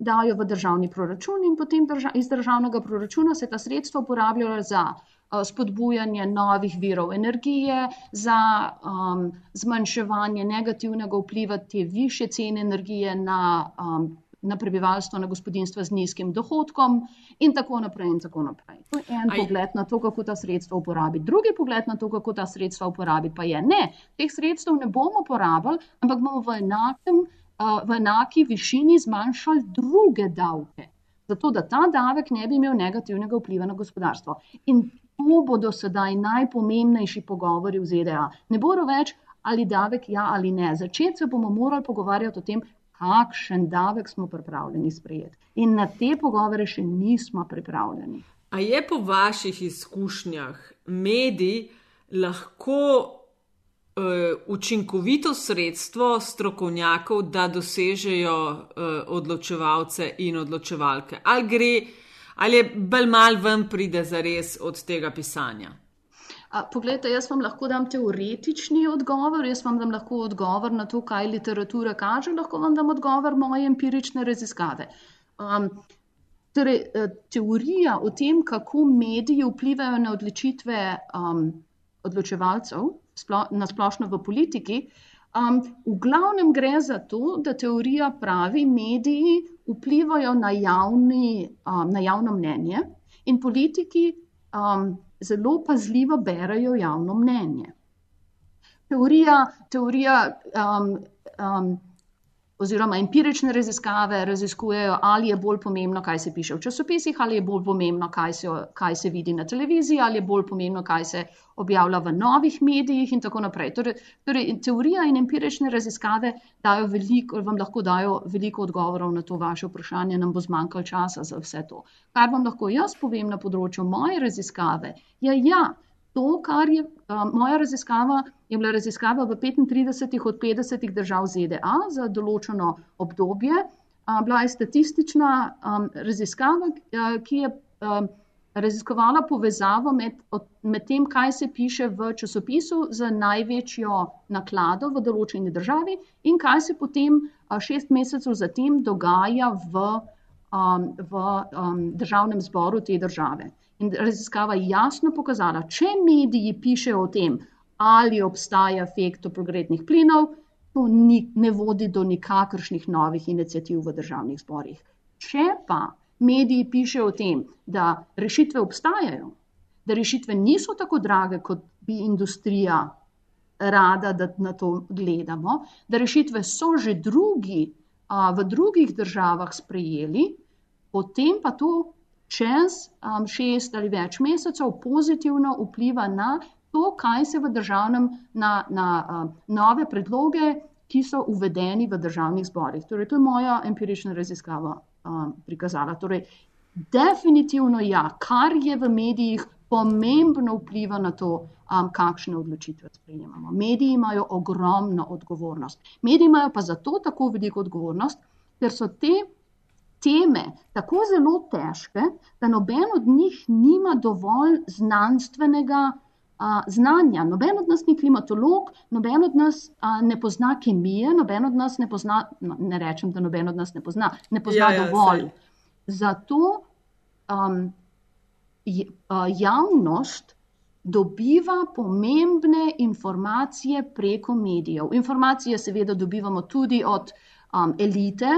dajo v državni proračun in potem drža, iz državnega proračuna se ta sredstva uporabljajo za spodbujanje novih virov energije, za um, zmanjševanje negativnega vpliva te više cene energije na, um, na prebivalstvo, na gospodinstva z nizkim dohodkom in tako naprej. In tako naprej. To je en Aj. pogled na to, kako ta sredstva uporabiti. Drugi pogled na to, kako ta sredstva uporabiti, pa je ne, teh sredstev ne bomo porabili, ampak bomo v, enakem, uh, v enaki višini zmanjšali druge davke. Zato, da ta davek ne bi imel negativnega vpliva na gospodarstvo. In to bodo sedaj najpomembnejši pogovori v ZDA. Ne bodo več ali davek, ja ali ne. Začeti se bomo morali pogovarjati o tem, kakšen davek smo pripravljeni sprejeti. In na te pogovore še nismo pripravljeni. A je po vaših izkušnjah medij lahko uh, učinkovito sredstvo strokovnjakov, da dosežejo uh, odločevalce in odločevalke? Ali gre ali je bolj mal ven pride za res od tega pisanja? Poglejte, jaz vam lahko dam teoretični odgovor, jaz vam dam lahko odgovor na to, kaj literatura kaže, lahko vam dam odgovor moje empirične raziskave. Um, torej, e, teorija o tem, kako mediji vplivajo na odločitve um, odločevalcev, splo, na splošno v politiki, um, v glavnem gre za to, da teorija pravi, mediji vplivajo na, javni, um, na javno mnenje in politiki um, zelo pazljivo berajo javno mnenje. teorija, teorija um, um, oziroma empirične raziskave raziskujejo, ali je bolj pomembno, kaj se piše v časopisih, ali je bolj pomembno, kaj se, kaj se vidi na televiziji, ali je bolj pomembno, kaj se objavlja v novih medijih in tako naprej. Torej, torej teorija in empirične raziskave veliko, vam lahko dajo veliko odgovorov na to vaše vprašanje, nam bo zmanjkalo časa za vse to. Kar vam lahko jaz povem na področju moje raziskave, je ja. To, kar je uh, moja raziskava, je bila raziskava v 35 od 50 držav ZDA za določeno obdobje. Uh, bila je statistična um, raziskava, uh, ki je um, raziskovala povezavo med, od, med tem, kaj se piše v časopisu z največjo naklado v določeni državi in kaj se potem uh, šest mesecev zatem dogaja v, um, v um, državnem zboru te države. In raziskava je jasno pokazala, če mediji pišejo o tem, ali obstaja efekt toplogrednih plinov, to ni, ne vodi do nikakršnih novih inicijativ v državnih zborih. Če pa mediji pišejo o tem, da rešitve obstajajo, da rešitve niso tako drage, kot bi industrija rada, da na to gledamo, da rešitve so že drugi a, v drugih državah sprejeli, potem pa to čez um, šest ali več mesecev pozitivno vpliva na to, kaj se v državnem, na, na um, nove predloge, ki so uvedeni v državnih zborih. Torej, to je moja empirična raziskava um, prikazala. Torej, definitivno ja, kar je v medijih. Pomembno vpliva na to, um, kakšne odločitve sprejemamo. Mediji imajo ogromno odgovornost. Mediji imajo pa zato tako veliko odgovornost, ker so te teme tako zelo težke, da noben od njih nima dovolj znanstvenega a, znanja. Noben od nas ni klimatolog, noben od nas a, ne pozna kemije, noben od nas ne pozna, no, ne rečem, da noben od nas ne pozna, ne pozna ja, ja, dovolj. Saj. Zato um, javnost dobiva pomembne informacije preko medijev. Informacije seveda dobivamo tudi od um, elite,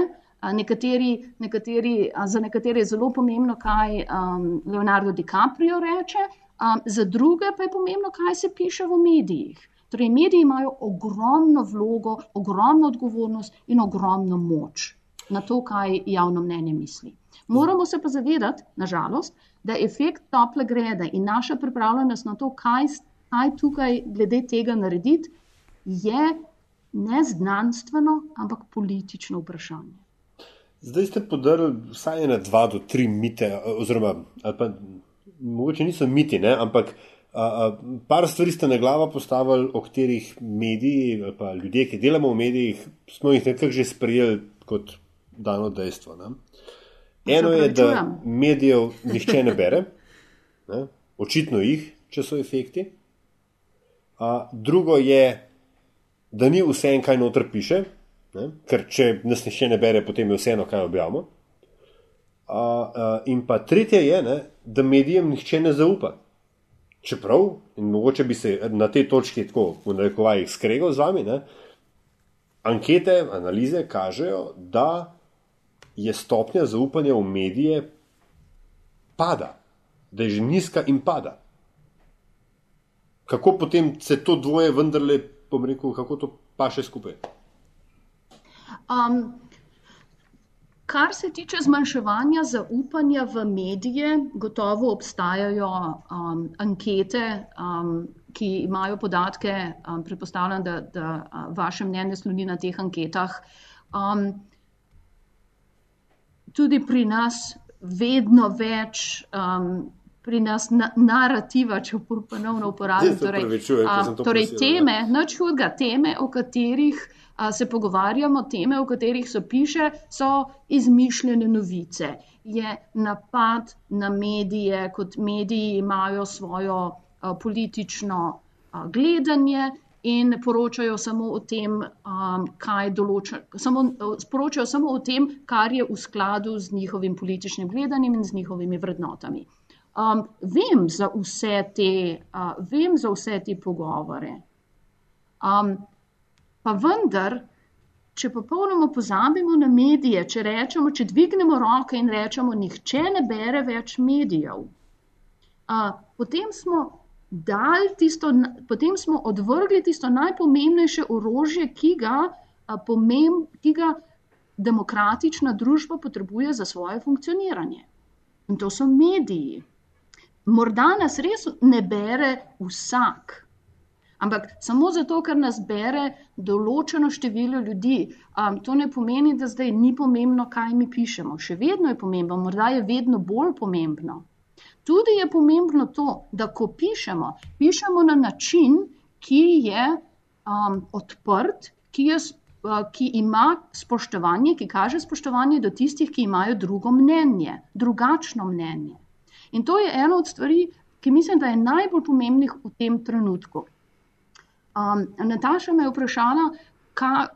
Nekateri, nekateri, za nekatere je zelo pomembno, kaj um, Leonardo DiCaprio reče, um, za druge pa je pomembno, kaj se piše v medijih. Torej, mediji imajo ogromno vlogo, ogromno odgovornost in ogromno moč na to, kaj javno mnenje misli. Moramo se pa zavedati, nažalost, da efekt tople grede in naša pripravljenost na to, kaj, kaj tukaj glede tega narediti, je ne znanstveno, ampak politično vprašanje. Zdaj ste podarili vsaj ena, dva do tri mite, oziroma pa, mogoče niso miti, ne, ampak a, a, par stvari ste na glavo postavili, o katerih mediji ali pa ljudje, ki delamo v medijih, smo jih nekako že sprejeli kot dano dejstvo. Ne. Eno je, da medijev nihče ne bere, ne, očitno jih, če so efekti. A, drugo je, da ni vse en, kaj noter piše. Ne? Ker če nas nišče ne bere, potem je vseeno, kaj objavimo. A, a, in pa tretje je, ne, da medijem nihče ne zaupa. Čeprav, in mogoče bi se na tej točki tako v narekovajih skregal z vami, ne, ankete, analize kažejo, da je stopnja zaupanja v medije pada, da je že nizka in pada. Kako potem se to dvoje vendarle, bom rekel, kako to pa še skupaj? Um, kar se tiče zmanjševanja zaupanja v medije, gotovo obstajajo um, ankete, um, ki imajo podatke, um, predpostavljam, da, da uh, vaše mnenje sloni na teh anketah. Um, tudi pri nas vedno več. Um, Pri nas na, narativa, če ponovno uporabim, torej, torej teme, noč hudega, teme, o katerih se pogovarjamo, teme, o katerih so piše, so izmišljene novice. Je napad na medije, kot mediji imajo svojo politično gledanje in poročajo samo o tem, kaj določa, samo, sporočajo samo o tem, kar je v skladu z njihovim političnim gledanjem in z njihovimi vrednotami. Um, vem, za te, uh, vem za vse te pogovore. Pa vendar, če popolnoma pozabimo na medije, če rečemo, če dvignemo roke in rečemo, nihče ne bere več medijev, a, potem smo tisto, potem smo odvrgli tisto najpomembnejše orožje, ki ga, pomemb, ki ga demokratična družba potrebuje za svoje funkcioniranje. In to so mediji. Morda nas res ne bere vsak, ampak samo zato, ker nas bere določeno število ljudi. Um, to ne pomeni, da zdaj ni pomembno, kaj mi pišemo. Še vedno je pomembno, morda je vedno bolj pomembno. Tudi je pomembno to, da ko pišemo, pišemo na način, ki je um, odprt, ki, je, uh, ki ima spoštovanje, ki kaže spoštovanje do tistih, ki imajo drugo mnenje, drugačno mnenje. In to je ena od stvari, ki mislim, da je najbolj pomembnih v tem trenutku. Um, Nataša me je vprašala, ka,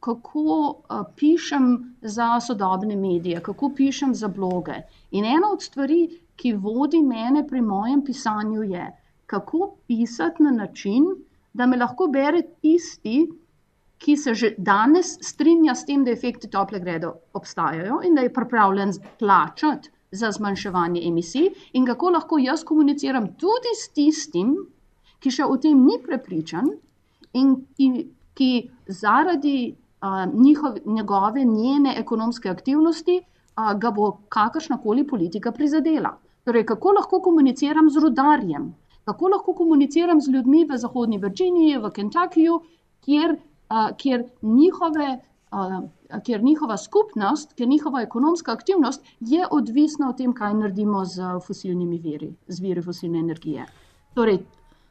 kako uh, pišem za sodobne medije, kako pišem za bloge. In ena od stvari, ki vodi mene pri mojem pisanju, je, kako pisati na način, da me lahko bere tisti, ki se že danes strinja s tem, da efekti tople grede obstajajo in da je pripravljen plačati za zmanjševanje emisij, in kako lahko jaz komuniciram tudi s tistim, ki še o tem ni prepričan in ki, ki zaradi uh, njihov, njegove, njene ekonomske aktivnosti uh, ga bo kakršna koli politika prizadela. Torej, kako lahko komuniciram z rudarjem, kako lahko komuniciram z ljudmi v Zahodni Virginiji, v Kentuckyju, kjer, uh, kjer, njihove, uh, kjer njihova skupnost, kjer njihova ekonomska aktivnost je odvisna od tem, kaj naredimo z fosilnimi viri, z viri fosilne energije. Torej,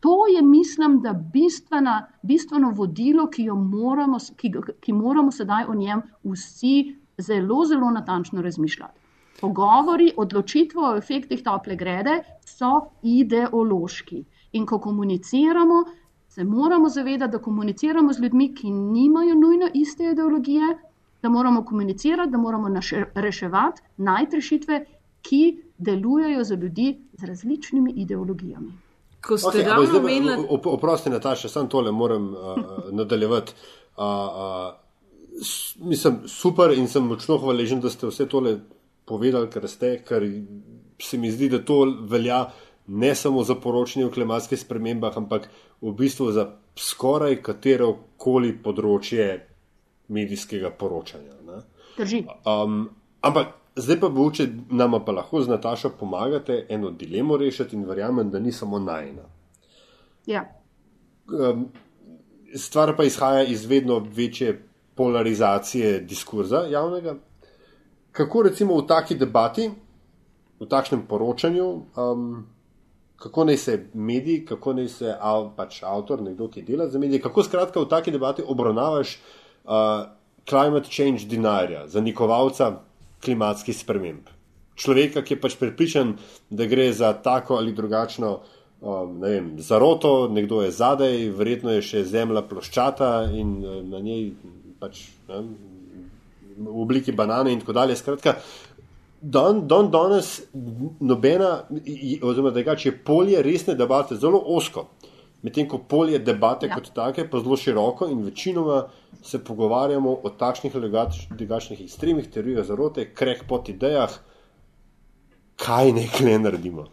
to je, mislim, da bistvena, bistveno vodilo, ki, moramo, ki, ki moramo sedaj o njem vsi zelo, zelo natančno razmišljati. Pogovori, odločitve o efektih tople grede so ideološki. In ko komuniciramo, se moramo zavedati, da komuniciramo z ljudmi, ki nimajo nujno iste ideologije, da moramo komunicirati, da moramo reševati, najti rešitve, ki delujejo za ljudi z različnimi ideologijami. Ko ste okay, ravno omenili, oprosti, Nataša, samo tole moram uh, nadaljevati. Uh, uh, mislim, super in sem močno hvaležen, da ste vse tole povedali, kar ste, ker se mi zdi, da to velja ne samo za poročanje o klimatskih spremembah, ampak v bistvu za skoraj katero koli področje medijskega poročanja. Um, ampak zdaj pa bo, če nam pa lahko z Natašo pomagate eno dilemo rešiti in verjamem, da ni samo najna. Ja. Um, stvar pa izhaja iz vedno večje polarizacije diskurza javnega kako recimo v taki debati, v takšnem poročanju, um, kako naj se mediji, kako naj se av, pač avtor, nekdo, ki dela za medije, kako skratka v taki debati obravnavaš uh, climate change denarja, zanikovalca klimatskih sprememb. Človeka, ki je pač pripričan, da gre za tako ali drugačno um, vem, zaroto, nekdo je zadaj, verjetno je še zemlja ploščata in uh, na njej pač. Ne, v obliki banane in tako dalje. Skratka, don, don danes nobena, oziroma da je polje resne debate zelo osko, medtem ko polje debate ja. kot take pa zelo široko in večinoma se pogovarjamo o takšnih ali drugačnih ekstremih teorijah zarote, kreh pot idejah, kaj nekaj naredimo.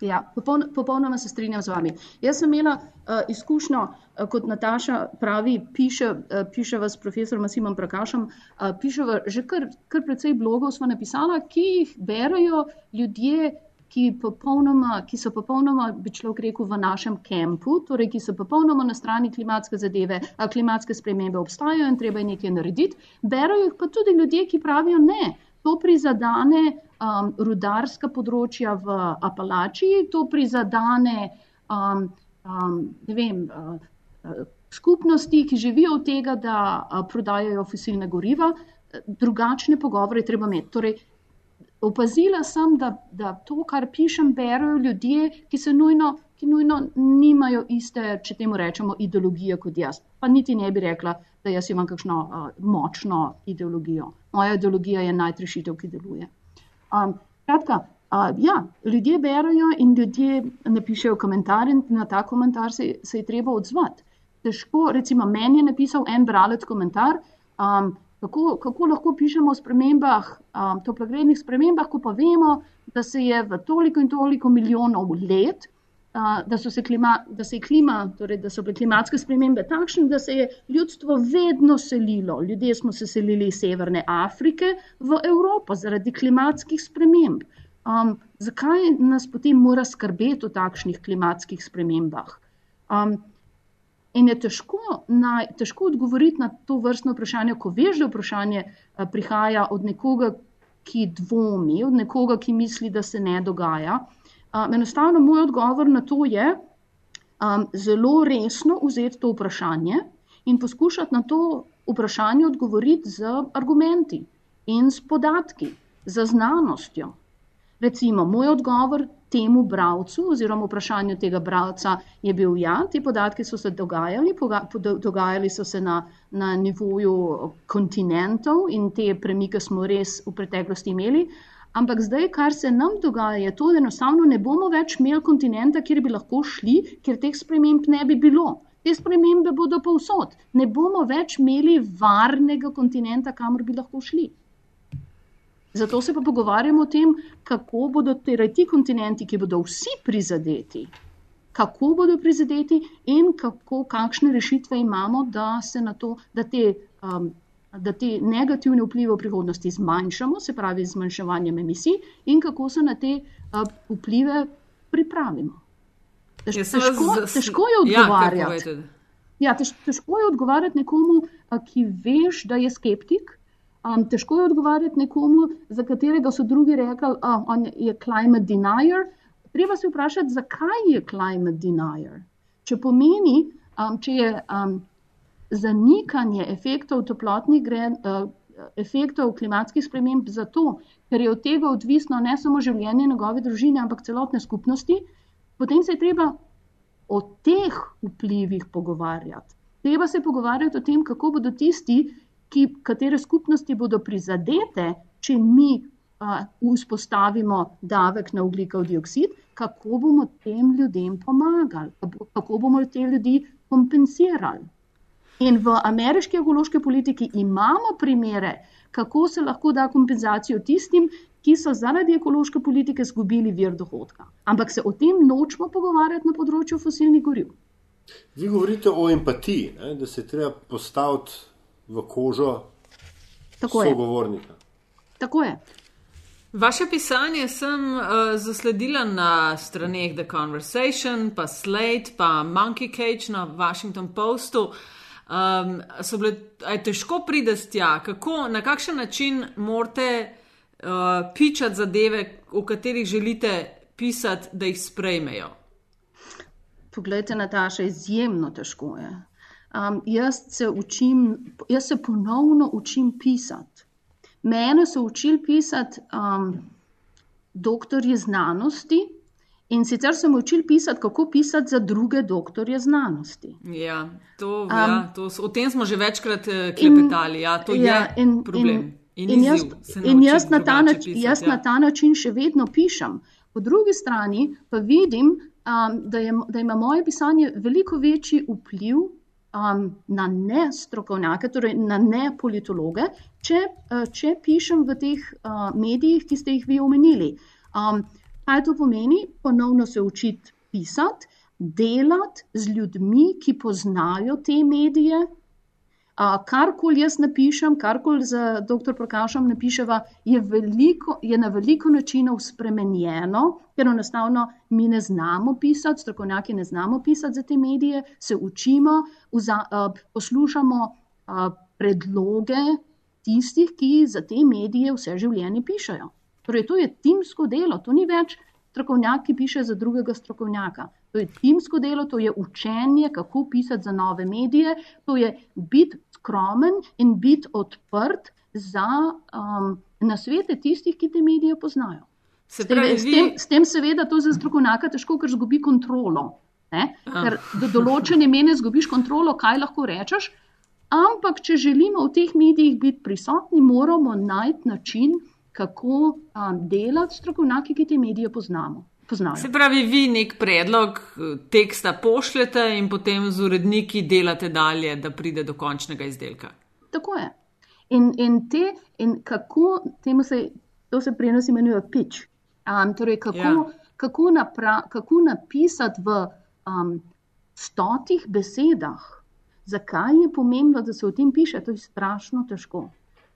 Ja, popoln, popolnoma se strinjam z vami. Jaz sem imela uh, izkušnjo, uh, kot Nataša pravi, piše, uh, piše vas profesor Masimom Prakašem, uh, piše že kar, kar precej blogov smo napisala, ki jih berajo ljudje, ki, popolnoma, ki so popolnoma, bi človek rekel, v našem kampu, torej ki so popolnoma na strani klimatske zadeve, a klimatske spremembe obstajajo in treba je nekaj narediti. Berajo jih pa tudi ljudje, ki pravijo ne. To prizadane um, rudarska področja v Apalačiji, to prizadane um, um, vem, uh, uh, skupnosti, ki živijo od tega, da uh, prodajajo fosilne goriva. Drugačne pogovore treba imeti. Torej, opazila sem, da, da to, kar pišem, berajo ljudje, ki se nujno, ki nujno nimajo iste, če temu rečemo, ideologije kot jaz. Pa niti ne bi rekla, da jaz imam kakšno uh, močno ideologijo. Moja ideologija je najtrešitev, ki deluje. Um, kratka, uh, ja, ljudje berajo in ljudje napišejo komentar in na ta komentar se, se je treba odzvati. Težko, recimo, meni je napisal en bralec komentar, um, kako, kako lahko pišemo o spremembah, um, toplogrednih spremembah, ko pa vemo, da se je v toliko in toliko milijonov let da so, klima, da, se klima, torej, da so bile klimatske spremembe takšne, da se je ljudstvo vedno selilo. Ljudje smo se selili iz Severne Afrike v Evropo zaradi klimatskih sprememb. Um, zakaj nas potem mora skrbeti o takšnih klimatskih spremembah? Um, in je težko, na, težko odgovoriti na to vrstno vprašanje, ko veš, da vprašanje uh, prihaja od nekoga, ki dvomi, od nekoga, ki misli, da se ne dogaja. Um, enostavno, moj odgovor na to je um, zelo resno vzeti to vprašanje in poskušati na to vprašanje odgovoriti z argumenti in s podatki, z znanostjo. Recimo, moj odgovor temu bralcu, oziroma vprašanju tega bralca, je bil: ja, ti podatki so se dogajali, dogajali so se na, na nivoju kontinentov in te premike smo res v preteklosti imeli. Ampak zdaj, kar se nam dogaja, je to, da enostavno ne bomo več imeli kontinenta, kjer bi lahko šli, ker teh sprememb ne bi bilo. Te spremembe bodo povsod. Ne bomo več imeli varnega kontinenta, kamor bi lahko šli. Zato se pa pogovarjamo o tem, kako bodo torej ti kontinenti, ki bodo vsi prizadeti, kako bodo prizadeti in kako, kakšne rešitve imamo, da se na to, da te. Um, da te negativne vplive v prihodnosti zmanjšamo, se pravi z zmanjševanjem emisij, in kako se na te uh, vplive pripravimo. Tež, težko, težko je ja, odgovarjati. Ja, ja, tež, težko je odgovarjati nekomu, uh, ki veš, da je skeptik. Um, težko je odgovarjati nekomu, za katerega so drugi rekli, da uh, je climate denier. Treba se vprašati, zakaj je climate denier. Če pomeni, um, če je. Um, zanikanje efektov toplotnih gren, uh, efektov klimatskih sprememb zato, ker je od tega odvisno ne samo življenje njegove družine, ampak celotne skupnosti, potem se je treba o teh vplivih pogovarjati. Treba se pogovarjati o tem, kako bodo tisti, ki, katere skupnosti bodo prizadete, če mi uh, vzpostavimo davek na ugljikov dioksid, kako bomo tem ljudem pomagali, kako bomo te ljudi kompensirali. In v ameriški ekološki politiki imamo primere, kako se lahko da kompenzacijo tistim, ki so zaradi ekološke politike izgubili vir dohodka. Ampak se o tem nočemo pogovarjati na področju fosilnih goriv. Vi govorite o empatiji, ne, da se treba postaviti v kožo Tako sogovornika. Je. Tako je. Vaše pisanje sem uh, zasledila na straneh The Conversation, pa Slate, pa Monkey Cage na Washington Postu. Um, so bile, je težko prideti tja, kako, na kakšen način morate uh, pičati zadeve, o katerih želite pisati, da jih sprejmejo. Poglejte, Nataša, izjemno težko je. Um, jaz, se učim, jaz se ponovno učim pisati. Mene so učili pisati um, doktorji znanosti, In sicer sem učil pisati, kako pisati za druge doktorje znanosti. Ja, to, um, ja, to, o tem smo že večkrat uh, klepetali. Ja, to ja, je in, problem. In, in, in jaz, in jaz, na nač, pisati, jaz ja. na ta način še vedno pišem. Po drugi strani pa vidim, um, da, je, da ima moje pisanje veliko večji vpliv um, na ne strokovnjake, torej na ne politologe, če, uh, če pišem v teh uh, medijih, ki ste jih vi omenili. Um, Kaj to pomeni? Ponovno se učiti pisati, delati z ljudmi, ki poznajo te medije. Karkoli jaz napišem, karkoli za dr. Prakašem napiševa, je, veliko, je na veliko načinov spremenjeno, ker enostavno mi ne znamo pisati, strokovnjaki ne znamo pisati za te medije, se učimo, vza, poslušamo predloge tistih, ki za te medije vse življenje pišajo. Torej, to je timsko delo, to ni več strokovnjak, ki piše za drugega strokovnjaka. To je timsko delo, to je učenje, kako pisati za nove medije, to je biti skromen in biti odprt za um, nasvete tistih, ki te medije poznajo. S tem, s, tem, s tem, seveda, to za strokovnjaka težko, ker zgubi kontrolo. Ne? Ker do določene mene zgubiš kontrolo, kaj lahko rečeš. Ampak, če želimo v teh medijih biti prisotni, moramo najti način, kako um, delati strokovnjaki, ki te medije poznamo. Poznajo. Se pravi, vi nek predlog eh, teksta pošljete in potem z uredniki delate dalje, da pride do končnega izdelka. Tako je. In, in, te, in kako temu se, to se pri nas imenuje pitch. Um, torej, kako, ja. kako, napra, kako napisati v um, stotih besedah, zakaj je pomembno, da se o tem piše, to je strašno težko.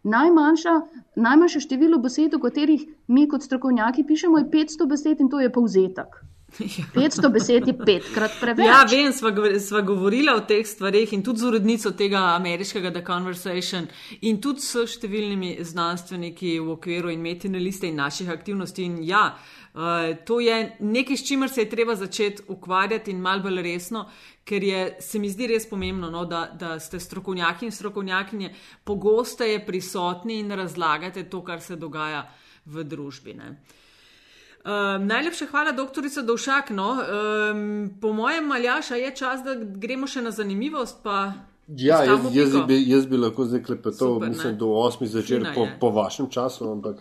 Najmanjša, najmanjše število besed, o katerih mi kot strokovnjaki pišemo, je 500 besed in to je povzetek. 500 besed je petkrat preveč. Ja, vem, sva, sva govorila o teh stvarih in tudi z urednico tega ameriškega The Conversation in tudi s številnimi znanstveniki v okviru in metine liste in naših aktivnosti. In ja, uh, to je nekaj, s čimer se je treba začeti ukvarjati in mal bolj resno, ker je, se mi zdi res pomembno, no, da, da ste strokovnjaki in strokovnjakinje pogosteje prisotni in razlagate to, kar se dogaja v družbi. Ne. Um, najlepša hvala, doktorica Dovšak. No. Um, po mojem, Maljaša, je čas, da gremo še na zanimivost. Ja, jaz, jaz, bi, jaz bi lahko zdaj klepetal, mislim, do 8 začer po, po vašem času, ampak.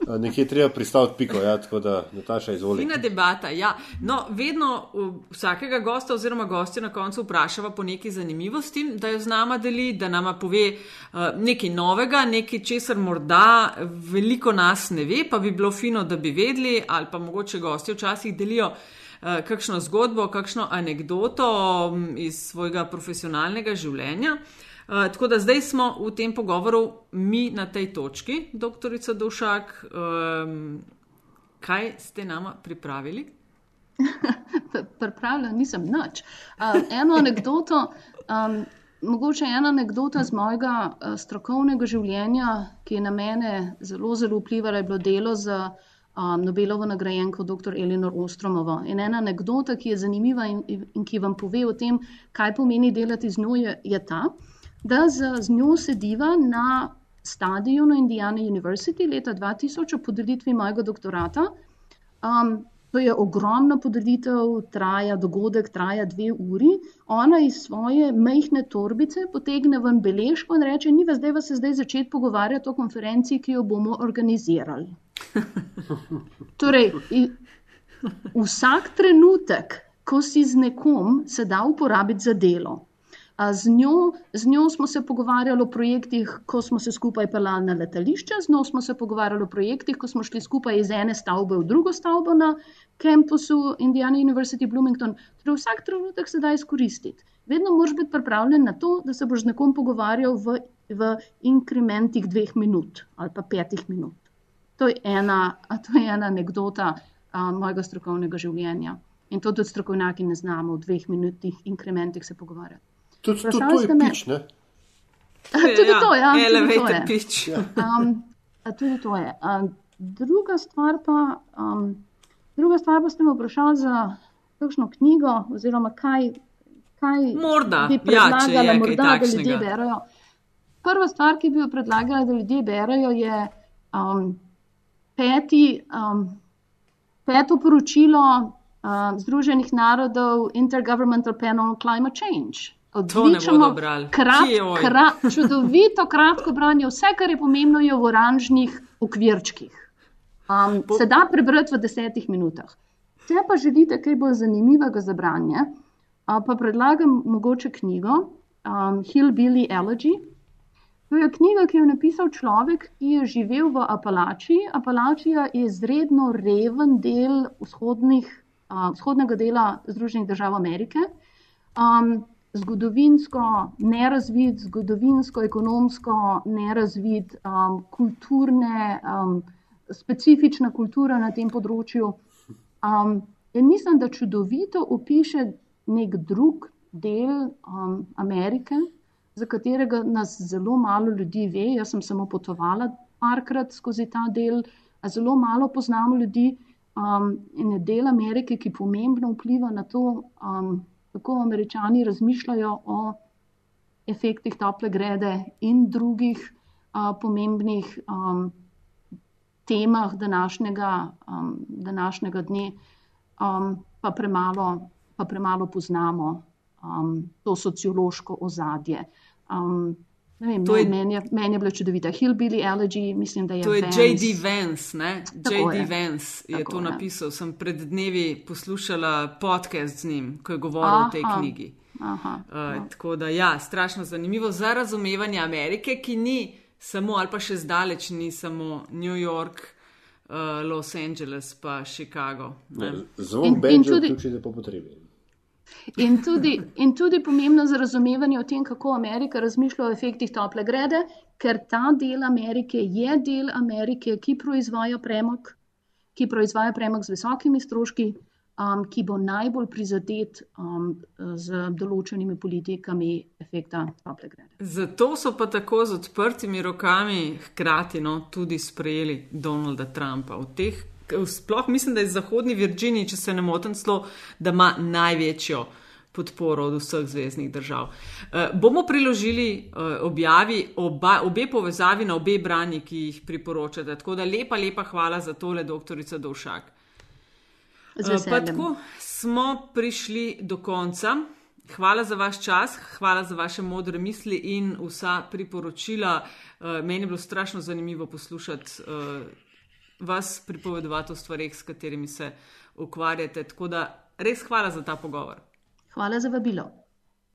Nekje treba pristaviti piko, ja, tako da Nataša izvoli. Fina debata, ja. No, vedno vsakega gosta oziroma gostja na koncu vprašava po neki zanimivosti, da jo z nama deli, da nama pove uh, nekaj novega, nekaj česar morda veliko nas ne ve, pa bi bilo fino, da bi vedeli, ali pa mogoče gosti včasih delijo uh, kakšno zgodbo, kakšno anegdoto um, iz svojega profesionalnega življenja. Uh, tako da zdaj smo v tem pogovoru mi na tej točki, doktorica Dušak. Um, kaj ste nama pripravili? Pripravljena nisem nič. Uh, eno anegdoto, um, mogoče ena anegdota z mojega uh, strokovnega življenja, ki je na mene zelo, zelo vplivala, je bilo delo z um, Nobelovo nagrajenko dr. Elinor Ostromovo. In ena anegdota, ki je zanimiva in, in ki vam pove o tem, kaj pomeni delati z njo, je, je ta da z, z njo sediva na stadionu Indiana University leta 2000 o podelitvi mojega doktorata. Um, to je ogromna podelitev, traja dogodek, traja dve uri. Ona iz svoje mehne torbice potegne ven beležko in reče: Ni vas zdaj, vas se zdaj začeti pogovarjati o konferenci, ki jo bomo organizirali. torej, vsak trenutek, ko si z nekom, se da uporabiti za delo. Z njo, z njo smo se pogovarjali o projektih, ko smo se skupaj pelali na letališče, z njo smo se pogovarjali o projektih, ko smo šli skupaj iz ene stavbe v drugo stavbo na kampusu Indiana University Bloomington. Torej, vsak trenutek se da izkoristiti. Vedno moraš biti pripravljen na to, da se boš z nekom pogovarjal v, v inkrementih dveh minut ali pa petih minut. To je ena, to je ena anekdota a, mojega strokovnega življenja. In to tudi strokovnjaki ne znamo v dveh minutih inkrementih se pogovarjati. Tudi to, to je pič, ne? Tudi ja, to, ja. Elevator pič. Ja. Tudi to je. Druga stvar pa, um, druga stvar pa ste me vprašali za kakšno knjigo oziroma kaj, kaj morda, bi ja, predlagala, ja, morda, da ljudje berajo. Prva stvar, ki bi jo predlagala, da ljudje berajo, je um, peti, um, peto poročilo uh, Združenih narodov Intergovernmental Panel on Climate Change odlično, krat, krat, čudovito, kratko branje. Vse, kar je pomembno, je v oranžnih okvirčkih. Um, po... Se da prebrati v desetih minutah. Če pa želite kaj bolj zanimivega za branje, uh, pa predlagam mogoče knjigo um, Hillbilly Elegy. To je knjiga, ki jo je napisal človek, ki je živel v Apalačiji. Apalačija je izredno reven del vzhodnih, uh, vzhodnega dela Združenih držav Amerike. Um, zgodovinsko nerazvit, zgodovinsko, ekonomsko nerazvit, um, kulturne, um, specifična kultura na tem področju. Um, in mislim, da čudovito opiše nek drug del um, Amerike, za katerega nas zelo malo ljudi ve. Jaz sem samo potovala parkrat skozi ta del, a zelo malo poznamo ljudi. Um, in je del Amerike, ki pomembno vpliva na to, um, kako američani razmišljajo o efektih tople grede in drugih a, pomembnih a, temah današnjega, a, današnjega dne, a, pa, premalo, pa premalo poznamo a, to sociološko ozadje. A, Vem, to je, meni, je, meni je bilo čudovito. Hillbilly Elegy, mislim, da je to. To je J.D. Vance, ne? J.D. Vance je Tako to je. napisal. Sem pred dnevi poslušala podcast z njim, ko je govoril Aha. o tej knjigi. Aha, uh, tako da, ja, strašno zanimivo za razumevanje Amerike, ki ni samo, ali pa še zdaleč ni samo New York, uh, Los Angeles pa Chicago. Zvok Benjo vključite po potrebi. In tudi, in tudi pomembno za razumevanje o tem, kako Amerika razmišlja o efektih tople grede, ker ta del Amerike je del Amerike, ki proizvaja premog, ki proizvaja premog z visokimi stroški, um, ki bo najbolj prizadet um, z določenimi politikami efekta tople grede. Zato so pa tako z odprtimi rokami hkrati no, tudi sprejeli Donalda Trumpa. Sploh mislim, da je Zahodni Virginiji, če se ne motim, celo, da ima največjo podporo od vseh zvezdnih držav. E, bomo priložili e, objavi oba, obe povezavi na obe brani, ki jih priporočate. Tako da lepa, lepa hvala za tole, doktorica Dovšak. Pa tako smo prišli do konca. Hvala za vaš čas, hvala za vaše modre misli in vsa priporočila. Uh, meni je bilo strašno zanimivo poslušati uh, vas pripovedovati o stvarih, s katerimi se ukvarjate. Tako da res hvala za ta pogovor. Hvala za vabilo.